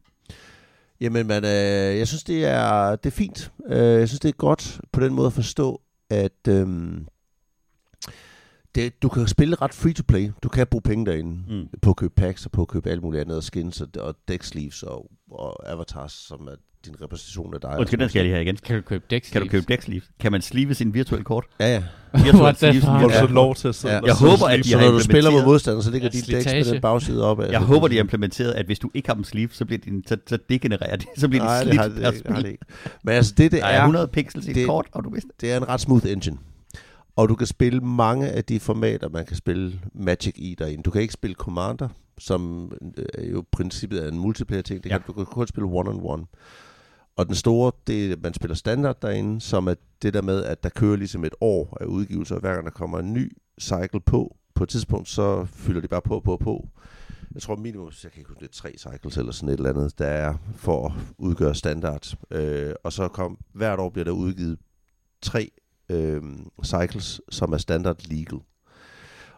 [SPEAKER 3] Jamen, man, øh, jeg synes, det er, det er fint. Øh, jeg synes, det er godt på den måde at forstå, at øhm, det, du kan spille ret free-to-play. Du kan bruge penge derinde mm. På at købe packs og på at købe alt muligt andet, og skins og, og deck sleeves og, og avatars, som er din repræsentation af dig.
[SPEAKER 2] Undskyld, den skal jeg lige have igen.
[SPEAKER 1] Kan du købe dæk
[SPEAKER 2] Kan du købe deck kan man sleeve sin virtuelle kort?
[SPEAKER 3] Ja, ja.
[SPEAKER 1] The
[SPEAKER 2] sleeves?
[SPEAKER 4] Får du så lov til at sidde
[SPEAKER 3] Ja.
[SPEAKER 2] Jeg håber, at de?
[SPEAKER 3] Så
[SPEAKER 2] har
[SPEAKER 3] når du spiller mod
[SPEAKER 2] implementeret-
[SPEAKER 3] modstanderen, så ligger
[SPEAKER 1] Ja,
[SPEAKER 3] din dæks med den bagside op af.
[SPEAKER 2] Jeg håber, de har implementeret, at hvis du ikke har dem sleeve, så bliver din, så, så degenererer de, så bliver
[SPEAKER 3] Nej,
[SPEAKER 2] de
[SPEAKER 3] det
[SPEAKER 2] slidt
[SPEAKER 3] det, det har det. Men altså, det, det
[SPEAKER 2] er
[SPEAKER 3] er,
[SPEAKER 2] 100 pixels i et
[SPEAKER 3] det-
[SPEAKER 2] kort, og du vidste
[SPEAKER 3] det er en ret smooth engine. Og du kan spille mange af de formater, man kan spille Magic i derinde. Du kan ikke spille Commander, som øh, jo princippet er en multiplayer ting. Det kan,
[SPEAKER 2] Ja.
[SPEAKER 3] Du kan kun spille one-on-one. Og den store, det er, man spiller standard derinde, som er det der med, at der kører ligesom et år af udgivelser, og hver gang der kommer en ny cycle på, på et tidspunkt, så fylder de bare på, på, på. Jeg tror minimum, jeg kan ikke huske, det er tre cycles eller sådan et eller andet, der er for at udgøre standard. Øh, og så kom, hvert år bliver der udgivet tre øh, cycles, som er standard legal.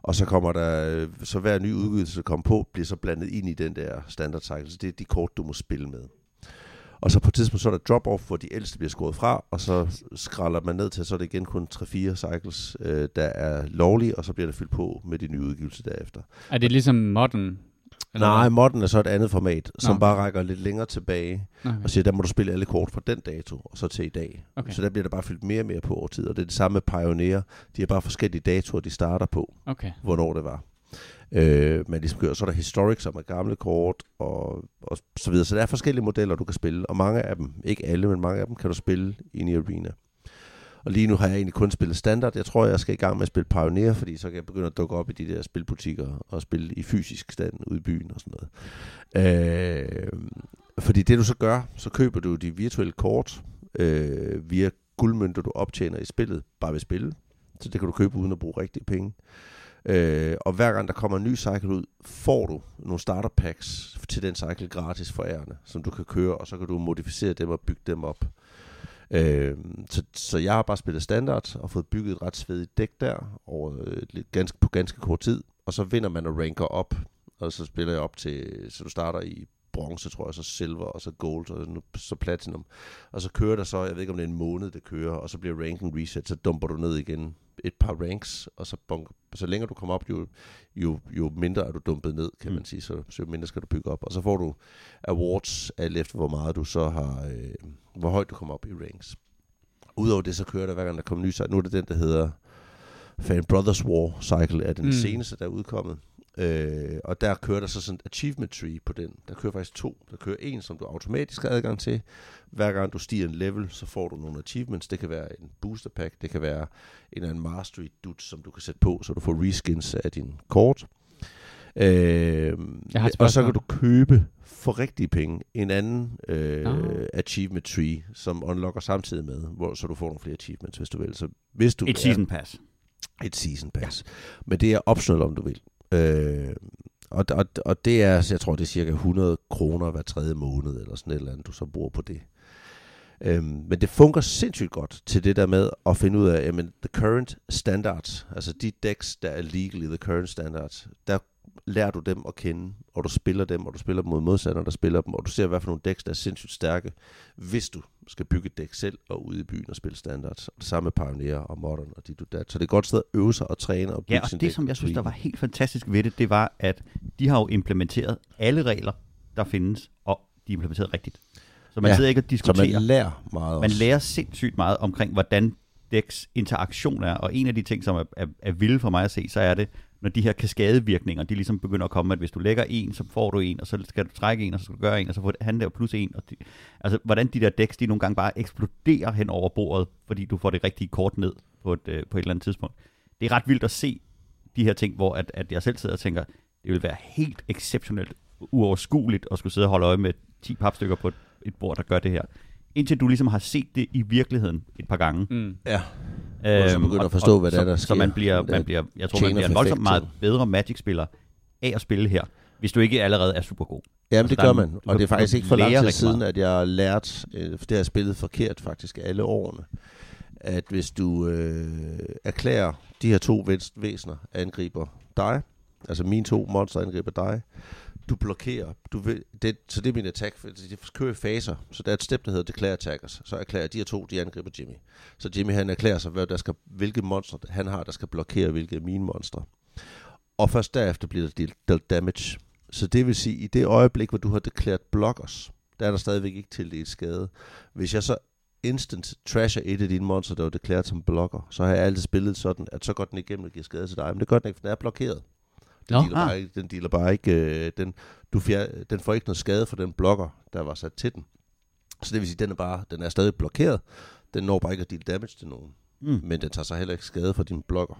[SPEAKER 3] Og så kommer der, så hver ny udgivelse, der kommer på, bliver så blandet ind i den der standard cycle. Så det er de kort, du må spille med. Og så på et tidspunkt, så er der drop-off, hvor de ældste bliver skåret fra, og så skralder man ned til, så er det igen kun 3-4 cycles, øh, der er lovlige, og så bliver der fyldt på med de nye udgivelser derefter.
[SPEAKER 1] Er det ligesom modern? Eller
[SPEAKER 3] Nej, modden er så et andet format, som
[SPEAKER 1] Nå.
[SPEAKER 3] bare rækker lidt længere tilbage,
[SPEAKER 1] Okay.
[SPEAKER 3] og siger, der må du spille alle kort fra den dato, og så til i dag.
[SPEAKER 1] Okay.
[SPEAKER 3] Så der bliver der bare fyldt mere og mere på over tid, og det er det samme med Pioneer. De har bare forskellige datoer, de starter på,
[SPEAKER 1] okay.
[SPEAKER 3] hvornår det var. Øh, men ligesom kører, så er der Historic, som er gamle kort, og, og så videre. Så der er forskellige modeller, du kan spille, og mange af dem, ikke alle, men mange af dem kan du spille ind i Arena. Og lige nu har jeg egentlig kun spillet standard. Jeg tror, jeg skal i gang med at spille Pioneer, fordi så kan jeg begynde at dukke op i de der spilbutikker og spille i fysisk stand ude i byen og sådan noget. Øh, fordi det du så gør, så køber du de virtuelle kort øh, via guldmønter, du optjener i spillet, bare ved spille. Så det kan du købe uden at bruge rigtige penge. Øh, og hver gang der kommer en ny cycle ud, får du nogle starter packs til den cycle gratis for ærerne, som du kan køre, og så kan du modificere dem og bygge dem op. Øh, så, så jeg har bare spillet standard og fået bygget et ret svedigt dæk der over øh, lidt ganske, på ganske kort tid, og så vinder man og ranker op, og så spiller jeg op til, så du starter i bronze, tror jeg, så silver, og så gold, og så platinum. Og så kører der så, jeg ved ikke om det er en måned, det kører, og så bliver ranking reset, så dumper du ned igen et par ranks, og så, bunker, så længere du kommer op, jo, jo, jo mindre er du dumpet ned, kan
[SPEAKER 2] Mm.
[SPEAKER 3] man sige, så, så jo mindre skal du bygge op. Og så får du awards, alt efter hvor meget du så har, øh, hvor højt du kommer op i ranks. Udover det, så kører der hver gang der kommer ny cycle. Nu er det den, der hedder Fan Brothers War Cycle, er den
[SPEAKER 1] mm.
[SPEAKER 3] seneste, der er udkommet. Øh, og der kører der så sådan et achievement tree på den. Der kører faktisk to. Der kører en, som du automatisk har adgang til. Hver gang du stiger en level, så får du nogle achievements. Det kan være en booster pack. Det kan være en eller anden mastery dude, som du kan sætte på, så du får reskins af din kort. Øh,
[SPEAKER 1] Jeg har et
[SPEAKER 3] og så kan du købe for rigtige penge en anden øh,
[SPEAKER 1] Nå.
[SPEAKER 3] achievement tree, som unlocker samtidig med, hvor så du får nogle flere achievements, hvis du vil. Så hvis du
[SPEAKER 2] Et
[SPEAKER 3] er-
[SPEAKER 2] season pass.
[SPEAKER 3] et season pass. Ja. Men det er optional, om du vil. Øh, og, og, og det er, jeg tror, det er cirka 100 kroner hver tredje måned, eller sådan et eller andet, du så bruger på det. Øhm, men det fungerer sindssygt godt til det der med at finde ud af, jamen, the current standards, altså de decks, der er legal i the current standards, der lærer du dem at kende, og du spiller dem, og du spiller dem mod modstandere, der spiller dem, og du ser, hvad for nogle decks, der er sindssygt stærke, hvis du skal bygge et dæk selv og ude i byen og spille standards. Og det samme med Pioneer og Modern og dit og dat. Så det er et godt sted at øve sig og træne og bygge
[SPEAKER 2] Ja, og
[SPEAKER 3] sin
[SPEAKER 2] det,
[SPEAKER 3] dæk
[SPEAKER 2] som jeg synes, der var helt fantastisk ved det, det var, at de har jo implementeret alle regler, der findes, og de er implementeret rigtigt. Så man
[SPEAKER 3] Ja,
[SPEAKER 2] sidder ikke og
[SPEAKER 3] Så
[SPEAKER 2] diskuterer.
[SPEAKER 3] man lærer meget
[SPEAKER 2] Man
[SPEAKER 3] også.
[SPEAKER 2] lærer sindssygt meget omkring, hvordan Dex interaktion er, og en af de ting, som er, er, er vilde for mig at se, så er det, når de her kaskadevirkninger, de ligesom begynder at komme, at hvis du lægger en, så får du en, og så skal du trække en, og så skal du gøre en, og så får han der plus en. Og de, altså, hvordan de der decks, de nogle gange bare eksploderer hen over bordet, fordi du får det rigtige kort ned på et, øh, på et eller andet tidspunkt. Det er ret vildt at se de her ting, hvor at, at jeg selv sidder og tænker, det vil være helt exceptionelt uoverskueligt at skulle sidde og holde øje med 10 papstykker på et, et bord, der gør det her. Indtil du ligesom har set det i virkeligheden et par gange.
[SPEAKER 1] Mm.
[SPEAKER 3] Ja. Og så
[SPEAKER 2] Øhm,
[SPEAKER 3] begynder at forstå, hvad der er,
[SPEAKER 2] så,
[SPEAKER 3] der
[SPEAKER 2] Så
[SPEAKER 3] sker.
[SPEAKER 2] man bliver,
[SPEAKER 3] Den
[SPEAKER 2] man bliver jeg tror, man bliver en voldsomt meget bedre Magic-spiller af at spille her, hvis du ikke allerede er super god.
[SPEAKER 3] Jamen,
[SPEAKER 2] Altså,
[SPEAKER 3] det gør man. Og det er faktisk ikke for lang tid siden, at jeg har lært, øh, det har jeg spillet forkert faktisk alle årene, at hvis du øh, erklærer de her to væs- væsener angriber dig, altså mine to monster angriber dig, du blokerer, du vil, det, så det er min attack, de kører i faser, så der er et step, der hedder declare attackers, så erklærer de her to, de angriber Jimmy. Så Jimmy han erklærer sig, hvad der skal, hvilke monster han har, der skal blokere hvilke af mine monstre. Og først derefter bliver der dealt damage. Så det vil sige, i det øjeblik, hvor du har deklareret blockers, der er der stadigvæk ikke tildelt skade. Hvis jeg så instant trasher et af dine monster, der var deklareret som blocker, så har jeg altid spillet sådan, at så går den igennem og giver skade til dig. Men det gør den ikke, for den er blokeret. Den,
[SPEAKER 1] Nå,
[SPEAKER 3] dealer,
[SPEAKER 2] ah.
[SPEAKER 3] bare ikke, den dealer bare ikke, øh, den, du fjer, den får ikke noget skade for den blokker, der var sat til den. Så det vil sige, den er bare, den er stadig blokeret. Den når bare ikke at deal damage til nogen.
[SPEAKER 2] Mm.
[SPEAKER 3] Men den tager så heller ikke skade for din blokker.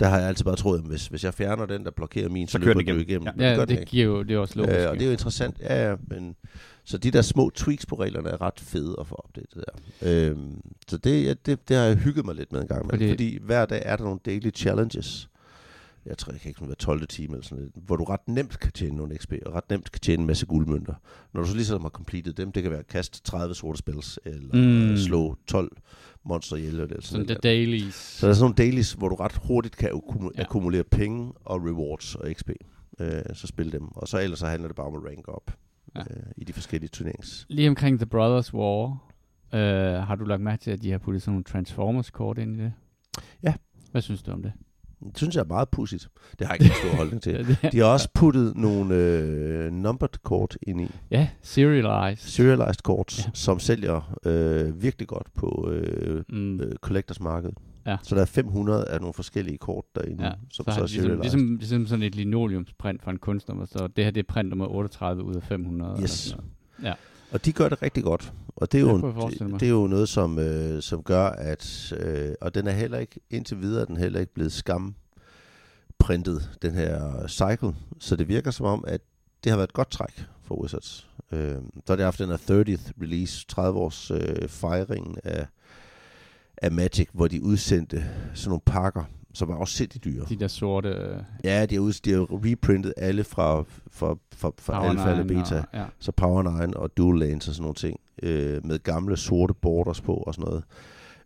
[SPEAKER 3] Der har jeg altid bare troet, at hvis, hvis jeg fjerner den, der blokerer min, så,
[SPEAKER 2] Så kører
[SPEAKER 3] løber
[SPEAKER 2] den igennem.
[SPEAKER 3] igennem.
[SPEAKER 2] Ja.
[SPEAKER 3] Men
[SPEAKER 1] Ja, det
[SPEAKER 3] ikke.
[SPEAKER 1] giver jo, det er også logisk.
[SPEAKER 3] Øh, og det er jo interessant, ja, ja, men så de der små tweaks på reglerne er ret fede at få opdateret der. Øhm, så det, ja, det, det har jeg hygget mig lidt med en gang med,
[SPEAKER 1] Fordi-
[SPEAKER 3] fordi, fordi hver dag er der nogle daily challenges. Jeg tror, jeg kan ikke hver 12. time eller sådan noget, hvor du ret nemt kan tjene nogle XP, og ret nemt kan tjene en masse guldmønter. Når du så ligesom har completed dem, det kan være at kaste 30 sorte spells, eller
[SPEAKER 1] Mm.
[SPEAKER 3] slå 12 monster ihjel, eller sådan
[SPEAKER 1] Sådan the dailies.
[SPEAKER 3] Så der er sådan nogle dailies, hvor du ret hurtigt kan akkumu-
[SPEAKER 1] Ja.
[SPEAKER 3] akkumulere penge og rewards og XP. Øh, så spil dem. Og så ellers så handler det bare om at rank op
[SPEAKER 1] Ja.
[SPEAKER 3] øh, i de forskellige turneringer.
[SPEAKER 1] Lige omkring The Brothers War, øh, har du lagt mærke til, at de har puttet sådan nogle Transformers-kort ind i det?
[SPEAKER 3] Ja.
[SPEAKER 1] Hvad synes du om det?
[SPEAKER 3] Det synes jeg er meget pudsigt. Det har jeg ikke en stor holdning til. De har også puttet nogle øh, numbered kort ind i.
[SPEAKER 1] ja, serialized.
[SPEAKER 3] Serialized kort,
[SPEAKER 1] Ja.
[SPEAKER 3] ja. som sælger øh, virkelig godt på øh,
[SPEAKER 1] Mm.
[SPEAKER 3] øh, collectors marked.
[SPEAKER 1] Ja.
[SPEAKER 3] Så der er 500 af nogle forskellige kort derinde,
[SPEAKER 1] Ja,
[SPEAKER 3] ja, som
[SPEAKER 1] så
[SPEAKER 3] så, er
[SPEAKER 1] ligesom,
[SPEAKER 3] serialized.
[SPEAKER 1] ligesom, ligesom sådan et linoleumsprint fra en kunstner, så det her det er print nummer 38 ud af 500. eller
[SPEAKER 3] Yes.
[SPEAKER 1] sådan noget.
[SPEAKER 3] Og de gør det rigtig godt. Og det er
[SPEAKER 1] Det
[SPEAKER 3] jo, en, det, det er jo noget, som, øh, som gør, at... Øh, og den er heller ikke, indtil videre, er den heller ikke blevet skam printet, den her cycle. Så det virker som om, at det har været et godt træk for Wizards. Øh, så har de haft den her 30th release, 30 års øh, fejring af, af Magic, hvor de udsendte sådan nogle pakker, som var også sindssygt dyre.
[SPEAKER 1] De der sorte øh,
[SPEAKER 3] Ja, de har, ud, de har reprintet alle fra, fra, fra, fra
[SPEAKER 1] Power
[SPEAKER 3] alfa eller beta.
[SPEAKER 1] Og, ja.
[SPEAKER 3] Så Power 9 og Dual Lanes og sådan nogle ting, øh, med gamle sorte borders på og sådan noget,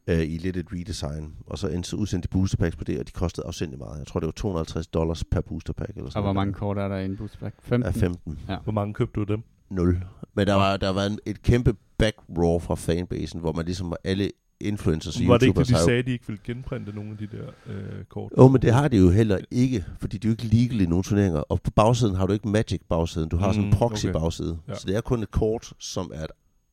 [SPEAKER 3] øh, i lidt et redesign. Og så udsendte de booster packs på det, og de kostede afsindig meget. Jeg tror, det var 250 dollars per booster pack. Eller sådan
[SPEAKER 1] Og hvor mange kort er der i en booster pack? 15?
[SPEAKER 3] Ja, 15.
[SPEAKER 4] Hvor mange købte du dem?
[SPEAKER 3] 0. Men der var, der var en, et kæmpe back raw fra fanbasen, hvor man ligesom alle influencers og
[SPEAKER 4] Var det ikke
[SPEAKER 3] YouTubers
[SPEAKER 4] det, de
[SPEAKER 3] jo-
[SPEAKER 4] sagde, at de ikke ville genprinte nogle af de der øh, kort?
[SPEAKER 3] Jo, men det har de jo heller ikke, fordi de er jo ikke legal i nogle turneringer. Og på bagsiden har du ikke Magic bagsiden, du har sådan en
[SPEAKER 4] Mm,
[SPEAKER 3] proxy
[SPEAKER 4] okay.
[SPEAKER 3] bagside.
[SPEAKER 4] Ja.
[SPEAKER 3] Så det er kun et kort, som, er,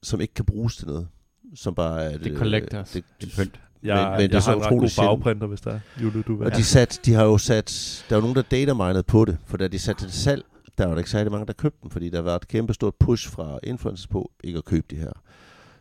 [SPEAKER 3] som ikke kan bruges til noget. Som bare er
[SPEAKER 1] Det er collectors.
[SPEAKER 3] Det,
[SPEAKER 1] Det er pynt.
[SPEAKER 4] Jeg,
[SPEAKER 3] men- men det er
[SPEAKER 4] jeg
[SPEAKER 3] så
[SPEAKER 4] har en ret
[SPEAKER 3] utroligt
[SPEAKER 4] god
[SPEAKER 3] sjældent.
[SPEAKER 4] farveprinter, hvis der er. Jule, du.
[SPEAKER 3] Og de, sat, de har jo sat, der er jo nogen, der dataminede på det, for da de satte det til salg, der var der ikke særlig mange, der købte dem, fordi der var et kæmpe stort push fra influencers på ikke at købe de her.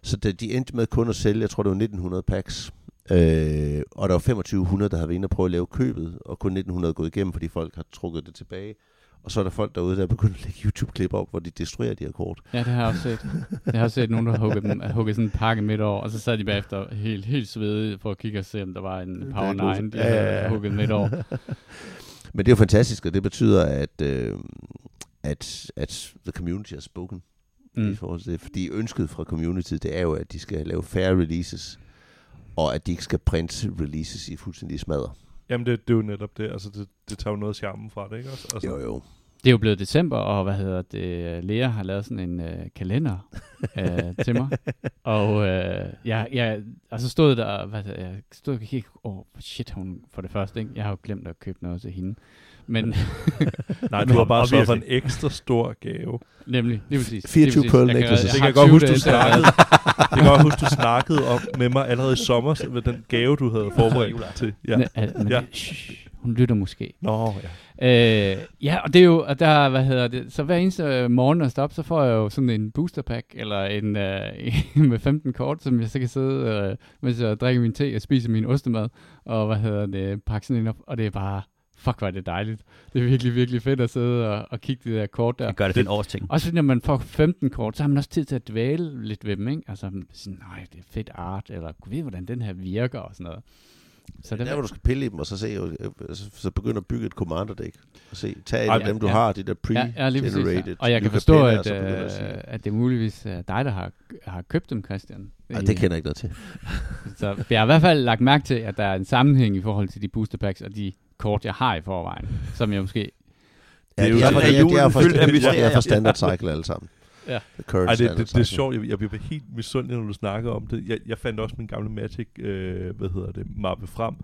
[SPEAKER 3] Så da de endte med kun at sælge, jeg tror det var 1900 packs, øh, og der var 2500, der havde været inde og prøve at lave købet, og kun 1900 gået igennem, fordi folk har trukket det tilbage. Og så er der folk derude, der er begyndt at lægge YouTube-klip op, hvor de destruerer de her kort.
[SPEAKER 1] Ja, det har jeg også set. Jeg har også set nogen, der har hugget, dem, hugget sådan en pakke midt over, og så sad de bagefter helt, helt svedige for at kigge og se, om der var en
[SPEAKER 3] Det er
[SPEAKER 1] Power
[SPEAKER 3] godt.
[SPEAKER 1] 9, de
[SPEAKER 3] Ja, ja,
[SPEAKER 1] havde
[SPEAKER 3] ja.
[SPEAKER 1] hugget midt over.
[SPEAKER 3] Men det er jo fantastisk, og det betyder, at, øh, at, at the community har spoken. Mm. i forhold til det. Fordi ønsket fra community, det er jo, at de skal lave færre releases, og at de ikke skal printe releases i fuldstændig smadre.
[SPEAKER 4] Jamen, det, det er jo netop det. Altså, det, det tager jo noget af charmen fra det, ikke også? Altså,
[SPEAKER 3] Jo, jo.
[SPEAKER 1] Det er jo blevet december, og hvad hedder det, Lea har lavet sådan en øh, kalender øh, til mig. Og øh, jeg, jeg, og så stod der, hvad hedder, jeg stod og kiggede, åh, oh, shit, hun for det første, ikke? Jeg har jo glemt at købe noget til hende. Men
[SPEAKER 4] Nej, du har bare sørget for en ekstra stor gave.
[SPEAKER 1] nemlig, lige præcis.
[SPEAKER 3] 24
[SPEAKER 1] lige præcis.
[SPEAKER 3] pearl
[SPEAKER 1] Jeg kan-
[SPEAKER 3] necklaces.
[SPEAKER 1] jeg
[SPEAKER 4] Det kan jeg godt
[SPEAKER 1] 20
[SPEAKER 4] huske, du
[SPEAKER 1] at-
[SPEAKER 4] snakkede. Det kan jeg godt huske, du snakkede om med mig allerede i sommer med den gave, du havde forberedt til. Ja.
[SPEAKER 1] Men, men,
[SPEAKER 4] Ja.
[SPEAKER 1] hun lytter måske.
[SPEAKER 4] Nå, ja.
[SPEAKER 1] Øh, ja, og det er jo, og der, hvad hedder det, så hver eneste øh, morgen, når jeg står op, så får jeg jo sådan en booster pack, eller en øh, med 15 kort, som jeg så kan sidde, øh, mens jeg drikker min te og spiser min ostemad, og hvad hedder det, pakke sådan en op, og det er bare, fuck, hvor er det dejligt. Det er virkelig, virkelig fedt at sidde og, og kigge de der kort der.
[SPEAKER 2] Det gør det til en års ting.
[SPEAKER 1] Også fordi, når man får 15 kort, så har man også tid til at dvæle lidt ved dem, ikke? Altså, sådan, nej, det er fedt art, eller kunne vide, hvordan den her virker, og sådan noget. Så
[SPEAKER 3] Der, hvor du skal pille i dem, og så, se, øh, så, så begynde at bygge et commander deck. Og se, tag en af dem, du
[SPEAKER 1] ja.
[SPEAKER 3] har, de der
[SPEAKER 1] Ja, ja, lige præcis.
[SPEAKER 3] pre-generated.
[SPEAKER 1] Ja. Og jeg kan forstå,
[SPEAKER 3] Pella,
[SPEAKER 1] at,
[SPEAKER 3] og så begynder
[SPEAKER 1] øh,
[SPEAKER 3] at sige-
[SPEAKER 1] at det er muligvis øh, dig, der har, har købt dem, Christian.
[SPEAKER 3] Ej, det kender jeg ikke noget til.
[SPEAKER 1] Så jeg har i hvert fald lagt mærke til, at der er en sammenhæng i forhold til de booster packs og de kort, jeg har i forvejen, som jeg måske...
[SPEAKER 3] Ja,
[SPEAKER 4] Det er jo
[SPEAKER 3] de er, de er, de er, de er
[SPEAKER 2] mysterier.
[SPEAKER 3] fra standard cycle alle sammen.
[SPEAKER 1] Ja.
[SPEAKER 3] The
[SPEAKER 4] Ej, det, det, det er sjovt. Jeg, jeg bliver helt misundelig, når du snakker om det. Jeg, jeg fandt også min gamle Magic, øh, hvad hedder det, mappe frem.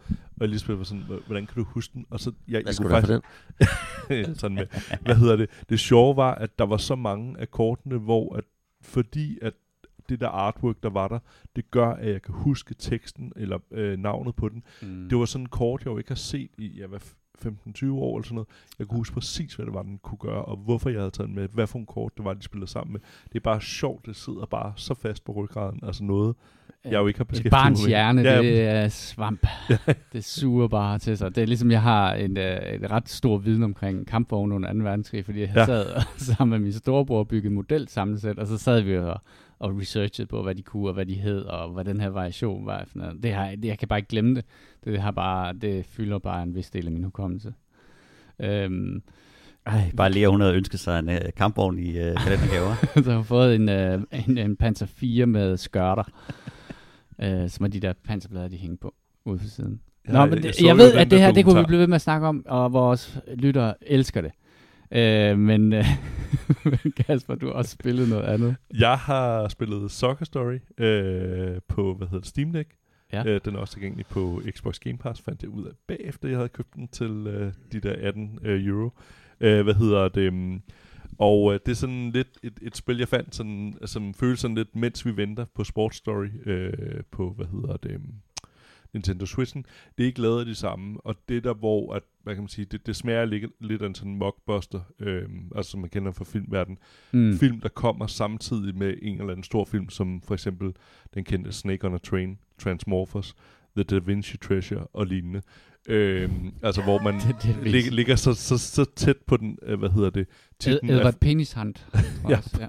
[SPEAKER 4] Og Elisabeth var sådan, "Hvor- hvordan kan du huske den? Og så, jeg,
[SPEAKER 3] Hvad
[SPEAKER 4] jeg
[SPEAKER 3] skulle
[SPEAKER 4] kunne
[SPEAKER 3] du for den?
[SPEAKER 4] sådan med, hvad hedder det? Det sjove var, at der var så mange af kortene, hvor at fordi at det der artwork, der var der, det gør, at jeg kan huske teksten, eller øh, navnet på den.
[SPEAKER 1] Mm.
[SPEAKER 4] Det var sådan en kort, jeg jo ikke har set i, ja, hvad, 15-20 år eller sådan noget. Jeg kunne huske præcis, hvad det var, den kunne gøre, og hvorfor jeg havde taget den med, hvad for en kort det var, de spillede sammen med. Det er bare sjovt, det sidder bare så fast på ryggraden, altså noget, jeg jo ikke har
[SPEAKER 1] Et
[SPEAKER 4] beskæftiget
[SPEAKER 1] barns
[SPEAKER 4] mig med.
[SPEAKER 1] hjerne,
[SPEAKER 4] Ja,
[SPEAKER 1] det er svamp. det suger bare til sig. Det er ligesom, jeg har en, uh, en ret stor viden omkring kampvogne under 2. verdenskrig, fordi jeg
[SPEAKER 4] ja.
[SPEAKER 1] sad sammen med min storebror og byggede modelsammensæt, og så sad vi og, og researchede på, hvad de kunne, og hvad de hed, og hvad den her variation var. for noget. Det har, det, jeg kan bare ikke glemme det. Det, har bare, det fylder bare en vis del af min hukommelse. Øhm,
[SPEAKER 2] Ej, bare Lea, hun havde ønsket sig en uh, kampvogn i uh, kalendergaver.
[SPEAKER 1] så jeg har fået en, uh, en, en Panzer 4 med skørter, uh, som er de der panserplader, de hænger på ude for siden. Nå, men det, jeg
[SPEAKER 4] jo
[SPEAKER 1] ved, at det her, det kunne vi blive ved med at snakke om, og vores lyttere elsker det. Øh, men øh, Kasper, du har også spillet noget andet.
[SPEAKER 4] Jeg har spillet Soccer Story øh, på, hvad hedder det, Steam Deck.
[SPEAKER 1] Ja.
[SPEAKER 4] Øh, den er også tilgængelig på Xbox Game Pass, fandt jeg ud af bagefter, jeg havde købt den til øh, de der 18 øh, euro. Øh, hvad hedder det? um, Og øh, det er sådan lidt et, et spil, jeg fandt, sådan, som føles sådan lidt, mens vi venter på Sports Story øh, på, hvad hedder det, um, Nintendo Switchen. Det er ikke lavet af de samme, og det er der, hvor, at, hvad kan man sige, det, det smager lidt, lidt af en sådan mockbuster, øh, altså som man kender fra filmverdenen
[SPEAKER 1] Mm.
[SPEAKER 4] film, der kommer samtidig med en eller anden stor film, som for eksempel den kendte Snake on a Train, Transmorphers, The Da Vinci Treasure og lignende. Øhm, altså hvor man
[SPEAKER 1] Det- det
[SPEAKER 4] lig, ligger så, så, så tæt på den, øh, hvad hedder det, titlen af,
[SPEAKER 1] Edward Penishant.
[SPEAKER 4] Ja.
[SPEAKER 1] ja.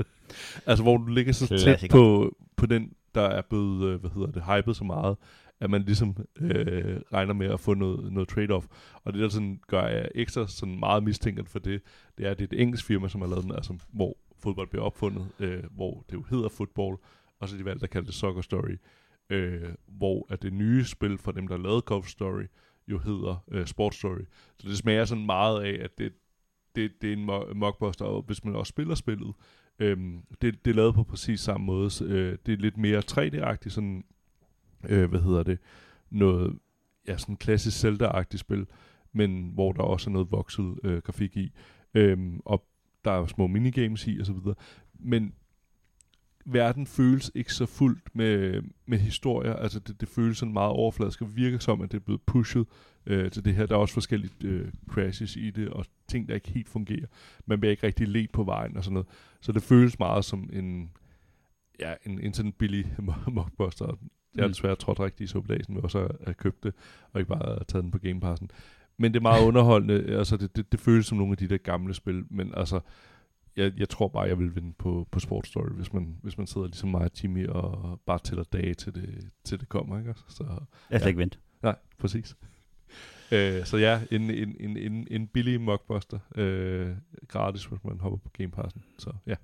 [SPEAKER 4] altså hvor du ligger så tæt på, på den, der er blevet, øh, hvad hedder det, hypet så meget, at man ligesom øh, regner med at få noget, noget trade-off. Og det, der sådan gør jeg ekstra sådan meget mistænkt for det, det er, at det er et engelsk firma, som har lavet den, altså hvor fodbold bliver opfundet, øh, hvor det jo hedder football, og så de valgt at kalde det Soccer Story, øh, hvor at det nye spil fra dem, der lavede Golf Story, jo hedder øh, Sport Story. Så det smager sådan meget af, at det, det, det er en mockbuster, og hvis man også spiller spillet, øh, det, det er lavet på præcis samme måde. Så, øh, det er lidt mere 3D-agtigt, sådan, øh, hvad hedder det, noget, ja, sådan klassisk Zelda-agtigt spil, men hvor der også er noget vokset øh, grafik i, øh, og der er små minigames i, og så videre. Men verden føles ikke så fuldt med, med historier. Altså det, det føles sådan meget overfladisk og virker som, at det er blevet pushet øh, til det her. Der er også forskellige øh, crashes i det, og ting, der ikke helt fungerer. Man bliver ikke rigtig let på vejen og sådan noget. Så det føles meget som en, ja, en, en sådan billig mockbuster. Jeg har
[SPEAKER 1] Mm.
[SPEAKER 4] desværre trådt rigtig i suppedagen med også at købt det, og ikke bare taget den på Game Passen. Men det er meget underholdende. Altså, det, det, det føles som nogle af de der gamle spil, men altså, jeg, jeg tror bare, jeg vil vinde på, på Sports Story, hvis man, hvis man sidder ligesom mig og Jimmy og bare tæller dage til det, til det kommer, ikke? Så,
[SPEAKER 2] Jeg har slet ikke ventet.
[SPEAKER 4] nej, præcis. Øh, så ja, en, en, en, en, en billig mockbuster, øh, gratis, hvis man hopper på Game Passen. Så ja.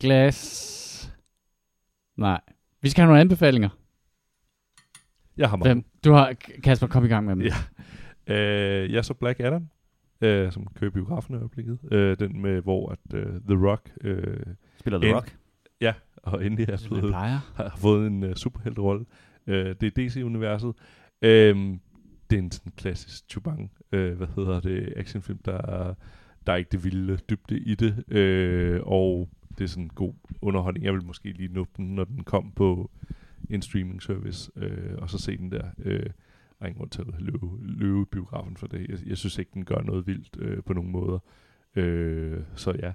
[SPEAKER 1] Glas. Nej. Vi skal have nogle anbefalinger.
[SPEAKER 4] Jeg har mange.
[SPEAKER 1] Hvem? Du har, Kasper, kom i gang med dem.
[SPEAKER 4] Ja. Øh, jeg så Black Adam, øh, som kører i biografen i øjeblikket. Øh, den med, hvor at, øh, The Rock øh,
[SPEAKER 2] Spiller The
[SPEAKER 4] En-
[SPEAKER 2] Rock.
[SPEAKER 4] og endelig er blevet,
[SPEAKER 1] plejer.
[SPEAKER 4] har fået en uh, superhelterolle. Øh, det er DC-universet. Øh, det er en sådan klassisk chubang, øh, hvad hedder det, actionfilm, der er, der er ikke det vilde dybde i det, øh, og det er sådan en god underholdning. Jeg vil måske lige nå den, når den kom på en streaming service, øh, og så se den der. Øh, der er ingen grund til at løbe, løbe biografen for det. Jeg, jeg synes ikke, den gør noget vildt øh, på nogen måder. Øh, så ja.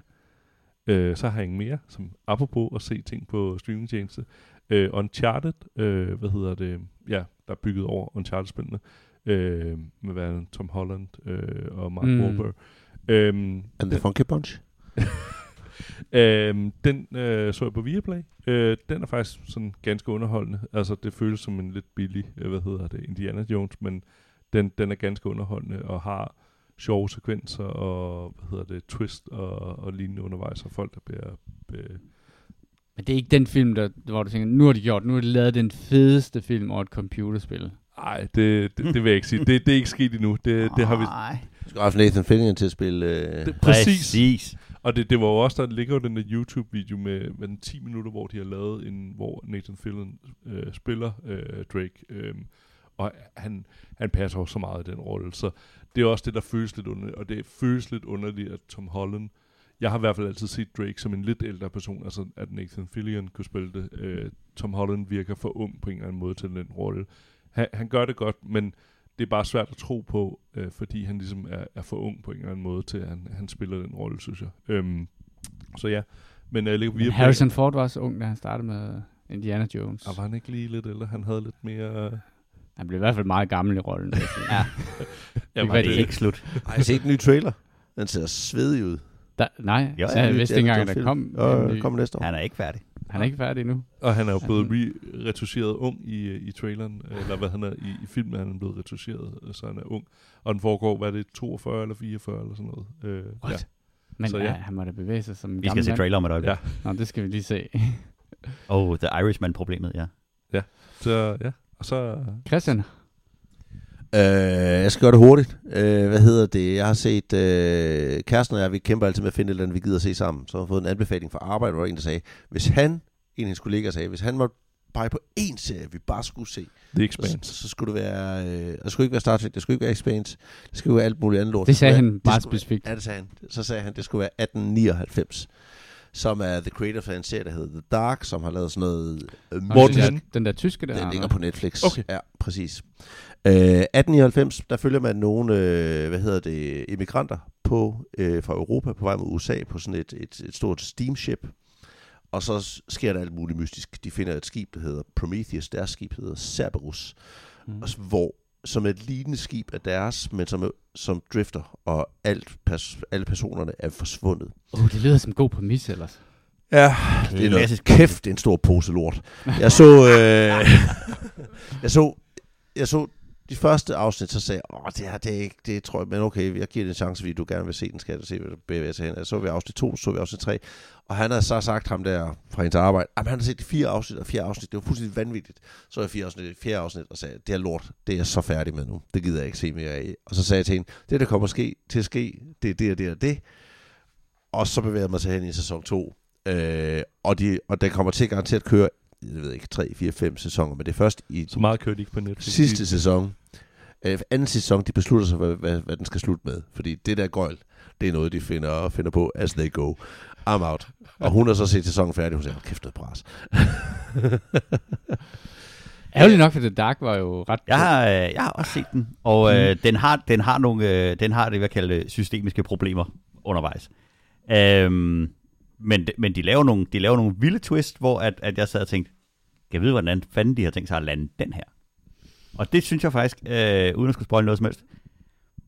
[SPEAKER 4] Øh, så har jeg ingen mere, som apropos at se ting på streamingtjeneste. Øh, Uncharted, øh, hvad hedder det? Ja, der er bygget over Uncharted-spillene. Øh, med hvad Tom Holland øh, og Mark
[SPEAKER 1] Mm.
[SPEAKER 4] mm. Wahlberg. Øhm,
[SPEAKER 3] And the Funky Bunch.
[SPEAKER 4] øhm, den øh, så jeg på Viaplay. Øh, den er faktisk sådan ganske underholdende. Altså, det føles som en lidt billig, øh, hvad hedder det, Indiana Jones, men den, den er ganske underholdende og har sjove sekvenser og, hvad hedder det, twist og, og lignende undervejs, og folk, der bliver... bliver
[SPEAKER 1] Men det er ikke den film, der, hvor du tænker, nu har de gjort, nu har de lavet den fedeste film over et computerspil.
[SPEAKER 4] ej, det, det, det vil jeg ikke sige. Det, det er ikke sket endnu. Det, det har vi...
[SPEAKER 1] Nej.
[SPEAKER 3] Du skal have Nathan Fillion til at spille... Øh,
[SPEAKER 4] Det, præcis.
[SPEAKER 2] Præcis.
[SPEAKER 4] Og det, det var jo også, der ligger jo den der YouTube-video med, med den 10 minutter, hvor de har lavet en, hvor Nathan Fillion øh, spiller øh, Drake. Øh, og han, han passer jo så meget i den rolle. Så det er også det, der føles lidt underligt. Og det føles lidt underligt, at Tom Holland jeg har i hvert fald altid set Drake som en lidt ældre person, altså at Nathan Fillion kunne spille det. Øh, Tom Holland virker for ung på en eller anden måde til den rolle. Han, han gør det godt, men det er bare svært at tro på, øh, fordi han ligesom er, er for ung på en eller anden måde til, at han, han spiller den rolle, synes jeg. Øhm, så ja, men uh,
[SPEAKER 1] Men Harrison Ford var også ung, da han startede med Indiana Jones.
[SPEAKER 4] Og var han ikke lige lidt, eller han havde lidt mere...
[SPEAKER 1] Han blev i hvert fald meget gammel i rollen. jeg.
[SPEAKER 2] Ja,
[SPEAKER 1] Det
[SPEAKER 2] var det ikke slut.
[SPEAKER 3] Har I set den nye trailer? Den ser svedig ud.
[SPEAKER 1] Der, nej,
[SPEAKER 2] Jo,
[SPEAKER 1] jeg
[SPEAKER 3] Ny
[SPEAKER 1] vidste ikke engang, at der kom.
[SPEAKER 3] Og
[SPEAKER 1] ny.
[SPEAKER 3] kommer næste år.
[SPEAKER 2] Han er ikke færdig.
[SPEAKER 1] Han er ikke færdig endnu.
[SPEAKER 4] Og han er jo
[SPEAKER 1] Ja.
[SPEAKER 4] blevet re- retuscheret ung i, i traileren, eller hvad han er i, i filmen, er han blevet retuscheret, så han er ung. Og den foregår, hvad er det, 42 eller 44 eller sådan noget. Øh, ja.
[SPEAKER 1] Men
[SPEAKER 4] Så ja.
[SPEAKER 1] ja. han må da bevæge sig som en
[SPEAKER 2] Vi skal
[SPEAKER 1] gammel
[SPEAKER 2] se trailer om et øjeblik.
[SPEAKER 4] Ja.
[SPEAKER 2] Ja.
[SPEAKER 1] Nå, det skal vi lige se.
[SPEAKER 2] Oh, The Irishman-problemet, ja.
[SPEAKER 4] Så ja, og så...
[SPEAKER 1] Christian,
[SPEAKER 3] Øh, jeg skal gøre det hurtigt. Øh, hvad hedder det? Jeg har set... Øh, kæresten og jeg, vi kæmper altid med at finde et eller andet, vi gider at se sammen. Så har jeg fået en anbefaling fra arbejde, hvor der var en, der sagde, hvis han, en af hendes kollegaer sagde, hvis han måtte pege på én serie, vi bare skulle se,
[SPEAKER 4] The
[SPEAKER 3] så,
[SPEAKER 4] Expanse.
[SPEAKER 3] så skulle det være... Øh, det skulle ikke være Star Trek, det skulle ikke være Expanse, det skulle være alt muligt andet lort.
[SPEAKER 1] det sagde
[SPEAKER 3] skulle være-
[SPEAKER 1] han meget specifikt.
[SPEAKER 3] Ja, det sagde han. Så sagde han, det skulle være 1899 som er the creator af en serie, der hedder The Dark, som har lavet sådan noget...
[SPEAKER 4] Morten
[SPEAKER 1] den,
[SPEAKER 4] Han.
[SPEAKER 1] der, den der tyske der.
[SPEAKER 3] Den ligger på Netflix.
[SPEAKER 4] Okay.
[SPEAKER 3] Ja, præcis. Øh, 1899, der følger man nogle, øh, hvad hedder det, immigranter på, øh, fra Europa på vej mod USA på sådan et, et, et stort steamship. Og så sker der alt muligt mystisk. De finder et skib, der hedder Prometheus. Deres skib hedder Cerberus.
[SPEAKER 1] Mm.
[SPEAKER 3] Hvor, som et lignende skib af deres, men som, som drifter, og alt pers- alle personerne er forsvundet.
[SPEAKER 1] Oh, det lyder som en god præmis ellers.
[SPEAKER 3] Ja, det er noget kæft, det er en stor pose lort. Jeg så, øh, jeg så, jeg så de første afsnit, så sagde jeg, åh, det her, det er ikke, det tror jeg, men okay, jeg giver det en chance, fordi du gerne vil se den, skal jeg se, hvad du bevæger sig hen. Så vi afsnit 2, så vi afsnit 3, og han har så sagt ham der fra hendes arbejde, at han har set fire afsnit, og fire afsnit, det var fuldstændig vanvittigt. Så jeg fire afsnit, fjerde afsnit, og sagde, det er lort, det er jeg så færdig med nu, det gider jeg ikke se mere af. Og så sagde jeg til hende, det der kommer ske, til at ske, det er det og det og det. Og så bevæger jeg mig til hen i sæson 2, Øh, og, de, og den kommer til garanteret at køre, jeg ved ikke, 3, 4, 5 sæsoner, men det er først i
[SPEAKER 4] Så meget kørte ikke på Netflix.
[SPEAKER 3] sidste sæson, øh, anden sæson, de beslutter sig, hvad, hvad, hvad den skal slutte med. Fordi det der gøjl, det er noget, de finder, finder på as they go. I'm out. Og hun har så set sæsonen færdig, hun siger, "Hold kæft noget pres.
[SPEAKER 1] Ærgerligt nok, for The Dark var jo ret...
[SPEAKER 2] Jeg har, øh, jeg har også set den, og øh, den, har, den, har nogle, øh, den har det, jeg kalder systemiske problemer undervejs. Øhm, men, men de, laver nogle, de laver nogle vilde twist, hvor at, at jeg sad og tænkte, jeg vide, hvordan fanden de har tænkt sig at lande den her? Og det synes jeg faktisk, øh, uden at skulle spoil noget som helst,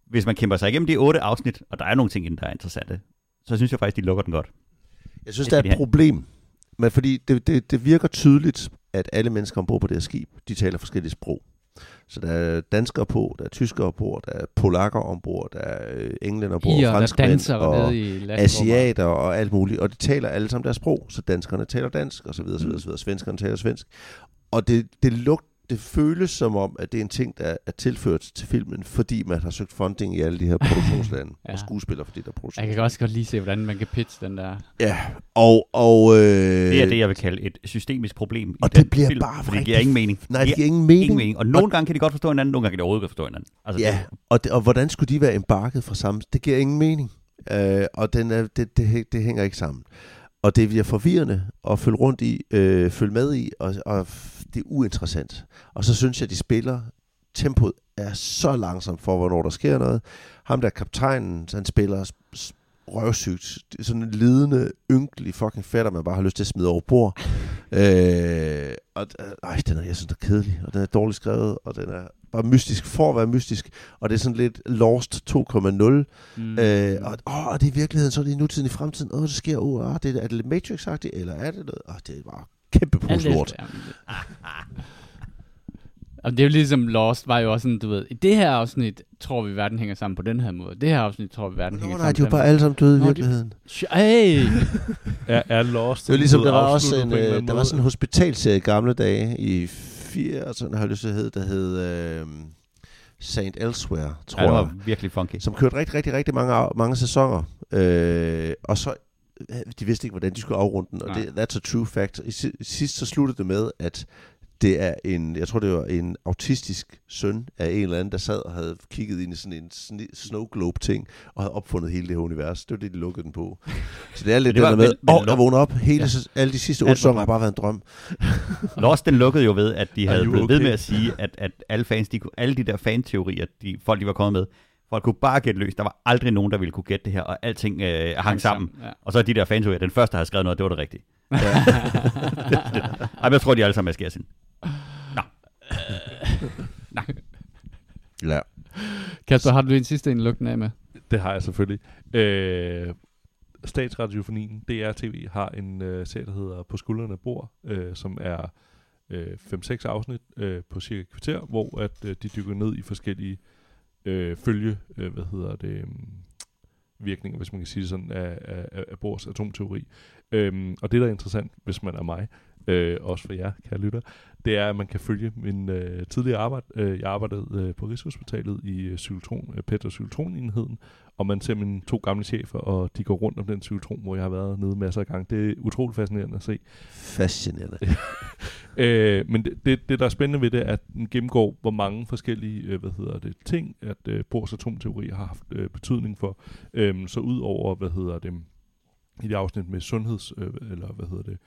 [SPEAKER 2] hvis man kæmper sig igennem de otte afsnit, og der er nogle ting, der er interessante, så synes jeg faktisk, de lukker den godt.
[SPEAKER 3] Jeg synes,
[SPEAKER 2] Det
[SPEAKER 3] der er et problem. Men fordi det, det, det virker tydeligt, at alle mennesker ombord på det her skib, de taler forskellige sprog. Så der er danskere på, der er tyskere på, der er polakker ombord, der er øh, englænder
[SPEAKER 1] Irer, der
[SPEAKER 3] franskmænd og asiater og alt muligt. Og de taler alle sammen deres sprog, så danskerne taler dansk, og så videre, så videre, så videre. Svenskerne taler svensk. Og det, det lugt, det føles som om, at det er en ting, der er tilført til filmen, fordi man har søgt funding i alle de her produktionslande, ja. Og skuespillere for de der
[SPEAKER 1] Jeg
[SPEAKER 3] produktionslande.
[SPEAKER 1] kan også godt lige se, hvordan man kan pitche den der.
[SPEAKER 3] Ja, og, og øh,
[SPEAKER 2] Det er det, jeg vil kalde et systemisk problem i
[SPEAKER 3] og
[SPEAKER 2] den
[SPEAKER 3] det bliver
[SPEAKER 2] film,
[SPEAKER 3] bare
[SPEAKER 2] for det giver ingen mening.
[SPEAKER 3] Nej, det
[SPEAKER 2] giver
[SPEAKER 3] ingen mening.
[SPEAKER 2] ingen mening. Og nogle gange kan de godt forstå hinanden, nogle gange kan de overhovedet ikke forstå hinanden. Altså,
[SPEAKER 3] Ja, og, det, og hvordan skulle de være embarket fra samme? Det giver ingen mening. Øh, og den er, det, det, det hænger ikke sammen. Og det bliver forvirrende at følge rundt i, øh, følge med i, og, og det er uinteressant. Og så synes jeg, de spiller, tempoet er så langsomt for, hvornår der sker noget. Ham der kaptajnen, han spiller røvsygt. Sådan en lidende, ynkelig fucking fætter, man bare har lyst til at smide over bord. øh, og øh, ej, den er, jeg synes, den er kedelig, og den er dårligt skrevet, og den er bare mystisk for at være mystisk, og det er sådan lidt Lost 2.0.
[SPEAKER 1] Mm.
[SPEAKER 3] Øh, og, åh, og det er i virkeligheden, så er det i nutiden i fremtiden. Åh, det sker, åh, oh, det er, er det lidt Matrix-agtigt, eller er det noget? Åh, det er bare kæmpe pose lort.
[SPEAKER 1] Og det er jo ligesom Lost var jo også sådan, du ved, i det her afsnit tror vi, verden hænger sammen på den her måde. Det her afsnit tror vi, verden
[SPEAKER 3] Nå,
[SPEAKER 1] hænger
[SPEAKER 3] nej,
[SPEAKER 1] sammen
[SPEAKER 3] de var
[SPEAKER 1] på
[SPEAKER 3] bare
[SPEAKER 1] den
[SPEAKER 3] alle sammen døde i virkeligheden.
[SPEAKER 1] måde. Hey!
[SPEAKER 4] Er, er Lost
[SPEAKER 3] Det var ligesom, der var også en,
[SPEAKER 4] på en
[SPEAKER 3] øh, der var
[SPEAKER 4] måde?
[SPEAKER 3] sådan en hospitalserie i gamle dage i 80'erne, har jeg lyst til at hedde, der hed øh, Saint Elsewhere, tror
[SPEAKER 2] Ja, det
[SPEAKER 3] jeg.
[SPEAKER 2] var virkelig funky.
[SPEAKER 3] som kørte rigtig, rigtig, rigtig mange, mange sæsoner. Øh, og så, øh, de vidste ikke, hvordan de skulle afrunde den, og
[SPEAKER 1] Nej.
[SPEAKER 3] det, that's a true fact. I si- sidst så sluttede det med, at det er en, jeg tror det var en autistisk søn af en eller anden, der sad og havde kigget ind i sådan en sne- snow globe ting, og havde opfundet hele det her univers. Det var det, de lukkede den på. Så det er lidt
[SPEAKER 2] det
[SPEAKER 3] det
[SPEAKER 2] var-
[SPEAKER 3] der med, åh, jeg
[SPEAKER 2] luk-
[SPEAKER 3] vågner op. Hele,
[SPEAKER 2] Ja.
[SPEAKER 3] alle de sidste otte sæsoner har bare været en drøm.
[SPEAKER 2] Lost, den lukkede jo ved, at de havde blevet ved
[SPEAKER 4] okay?
[SPEAKER 2] med at sige, at, at alle fans, de, alle de der fanteorier, de, folk de var kommet med, folk kunne bare gætte løs. Der var aldrig nogen, der ville kunne gætte det her, og alting øh, hang sammen.
[SPEAKER 1] Ja.
[SPEAKER 2] Og så er de der fanteorier, den første, der havde skrevet noget, det var det rigtige. Ej, men jeg tror, de alle sammen er skærsin.
[SPEAKER 3] Ja.
[SPEAKER 1] Kasper, har du en sidste en lugten af med?
[SPEAKER 4] Det har jeg selvfølgelig. Øh, Statsradiofonien, DR-TV, har en øh, serie, der hedder På skuldrene af bord, øh, som er øh, 5-6 afsnit øh, på cirka et kvarter, hvor at øh, de dykker ned i forskellige øh, Øh, følge, øh, hvad hedder det, øhm, virkninger, hvis man kan sige det sådan, af, af, af- af Bohrs atomteori. Øhm, og det, der er interessant, hvis man er mig, øh, også for jer, kære lytter, det er, at man kan følge min øh, tidligere arbejde. Øh, jeg arbejdede øh, på Rigshospitalet i øh, cyklotron, øh, PET og cyklotronenheden, og man ser mine to gamle chefer, og de går rundt om den cyklotron, hvor jeg har været nede masser af gange. Det er utroligt fascinerende at se.
[SPEAKER 3] Fascinerende.
[SPEAKER 4] Øh, men det, det, det, der er spændende ved det, er, at den gennemgår, hvor mange forskellige øh, hvad hedder det, ting, at øh, Bohrs atomteori har haft øh, betydning for. Øhm, så ud over, hvad hedder det, i det afsnit med sundheds, øh, eller hvad hedder det,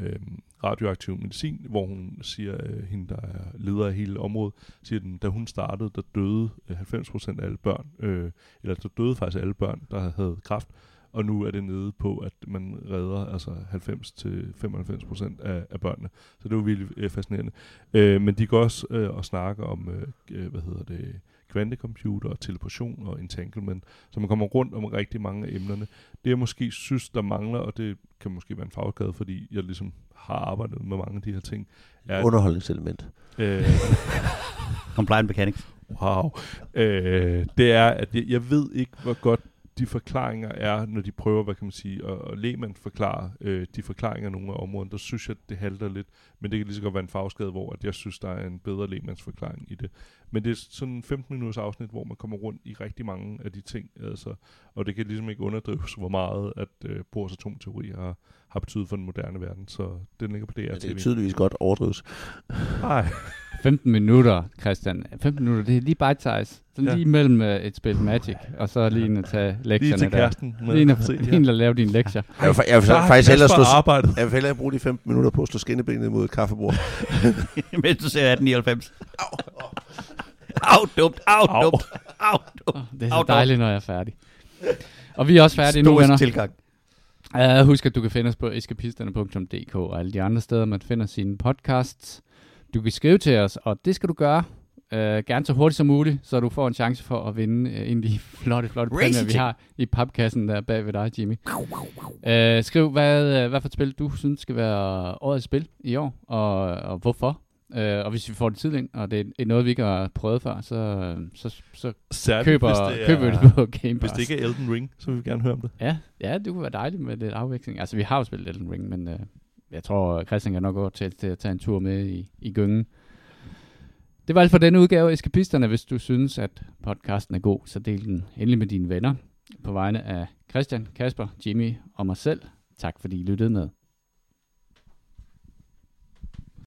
[SPEAKER 4] øh, radioaktiv medicin, hvor hun siger, øh, hende der er leder af hele området, siger den, da hun startede, der døde øh, 90% af alle børn, øh, eller der døde faktisk alle børn, der havde kræft, og nu er det nede på, at man redder altså 90-95% af, af børnene. Så det er jo virkelig øh, fascinerende. Øh, men de går også øh, og snakker om, øh, øh, hvad hedder det, kvantecomputer og teleportation og entanglement, så man kommer rundt om rigtig mange af emnerne. Det jeg måske synes, der mangler, og det kan måske være en fagskade, fordi jeg ligesom har arbejdet med mange af de her ting, er,
[SPEAKER 3] Underholdningselement.
[SPEAKER 4] øh,
[SPEAKER 2] Compliant Mechanics.
[SPEAKER 4] Wow. Øh, det er, at jeg, jeg ved ikke, hvor godt de forklaringer er, når de prøver, hvad kan man sige, at, at lægmand forklare øh, de forklaringer af nogle af områderne. Der synes jeg, det halter lidt. Men det kan lige så godt være en fagskade, hvor at jeg synes, der er en bedre lægmandsforklaring i det. Men det er sådan en 15 minutters afsnit, hvor man kommer rundt i rigtig mange af de ting. Altså, og det kan ligesom ikke underdrives, hvor meget at øh, Bohrs atomteori har, har betydet for den moderne verden. Så den ligger på DR
[SPEAKER 3] Ja, det er tydeligvis godt overdrives.
[SPEAKER 4] Nej.
[SPEAKER 1] 15 minutter, Christian. 15 minutter, det er lige bite size. Sådan
[SPEAKER 4] Ja.
[SPEAKER 1] lige mellem øh, et spil Magic, og så lige ind at tage
[SPEAKER 4] Lige
[SPEAKER 1] lektierne
[SPEAKER 4] til
[SPEAKER 1] der.
[SPEAKER 4] kæresten. med
[SPEAKER 1] Lige ind
[SPEAKER 4] at
[SPEAKER 1] lige ind at lave dine lektier.
[SPEAKER 3] Jeg vil, jeg vil
[SPEAKER 4] Der har
[SPEAKER 3] faktisk hellere slå,
[SPEAKER 4] arbejdet.
[SPEAKER 3] jeg vil hellere bruge de 15 minutter på at slå skinnebenet mod et kaffebord.
[SPEAKER 2] Mens du ser 1899. Au, dumt, au,
[SPEAKER 4] Au.
[SPEAKER 2] dumt, au, dumt.
[SPEAKER 1] Det er så dejligt, når jeg er færdig. Og vi er også færdige nu,
[SPEAKER 2] Stoisk
[SPEAKER 1] venner.
[SPEAKER 2] tilgang.
[SPEAKER 1] Uh, husk, at du kan finde os på eskapisterne.dk og alle de andre steder, man finder sine podcasts. Du kan skrive til os, og det skal du gøre. Uh, gerne så hurtigt som muligt, så du får en chance for at vinde uh, en af de flotte, flotte
[SPEAKER 2] Crazy
[SPEAKER 1] præmier, vi har i papkassen der bag ved dig, Jimmy. Uh, skriv, hvad, uh, hvad for et spil du synes skal være årets spil i år, og, og hvorfor. Uh, og hvis vi får det tidligt ind, og det er noget, vi ikke har prøvet før, så, så, så
[SPEAKER 4] Særligt,
[SPEAKER 1] køber,
[SPEAKER 4] hvis det er,
[SPEAKER 1] køber vi det på Game
[SPEAKER 4] Hvis
[SPEAKER 1] Pass.
[SPEAKER 4] det ikke er Elden Ring, så vil vi gerne høre om det.
[SPEAKER 1] Ja, ja, det kunne være dejligt med lidt afveksling. Altså, vi har jo spillet Elden Ring, men øh, jeg tror, Christian kan nok gå til, til at tage en tur med i, i gyngen. Det var alt for denne udgave af Eskapisterne. Hvis du synes, at podcasten er god, så del den endelig med dine venner. På vegne af Christian, Kasper, Jimmy og mig selv. Tak fordi I lyttede med.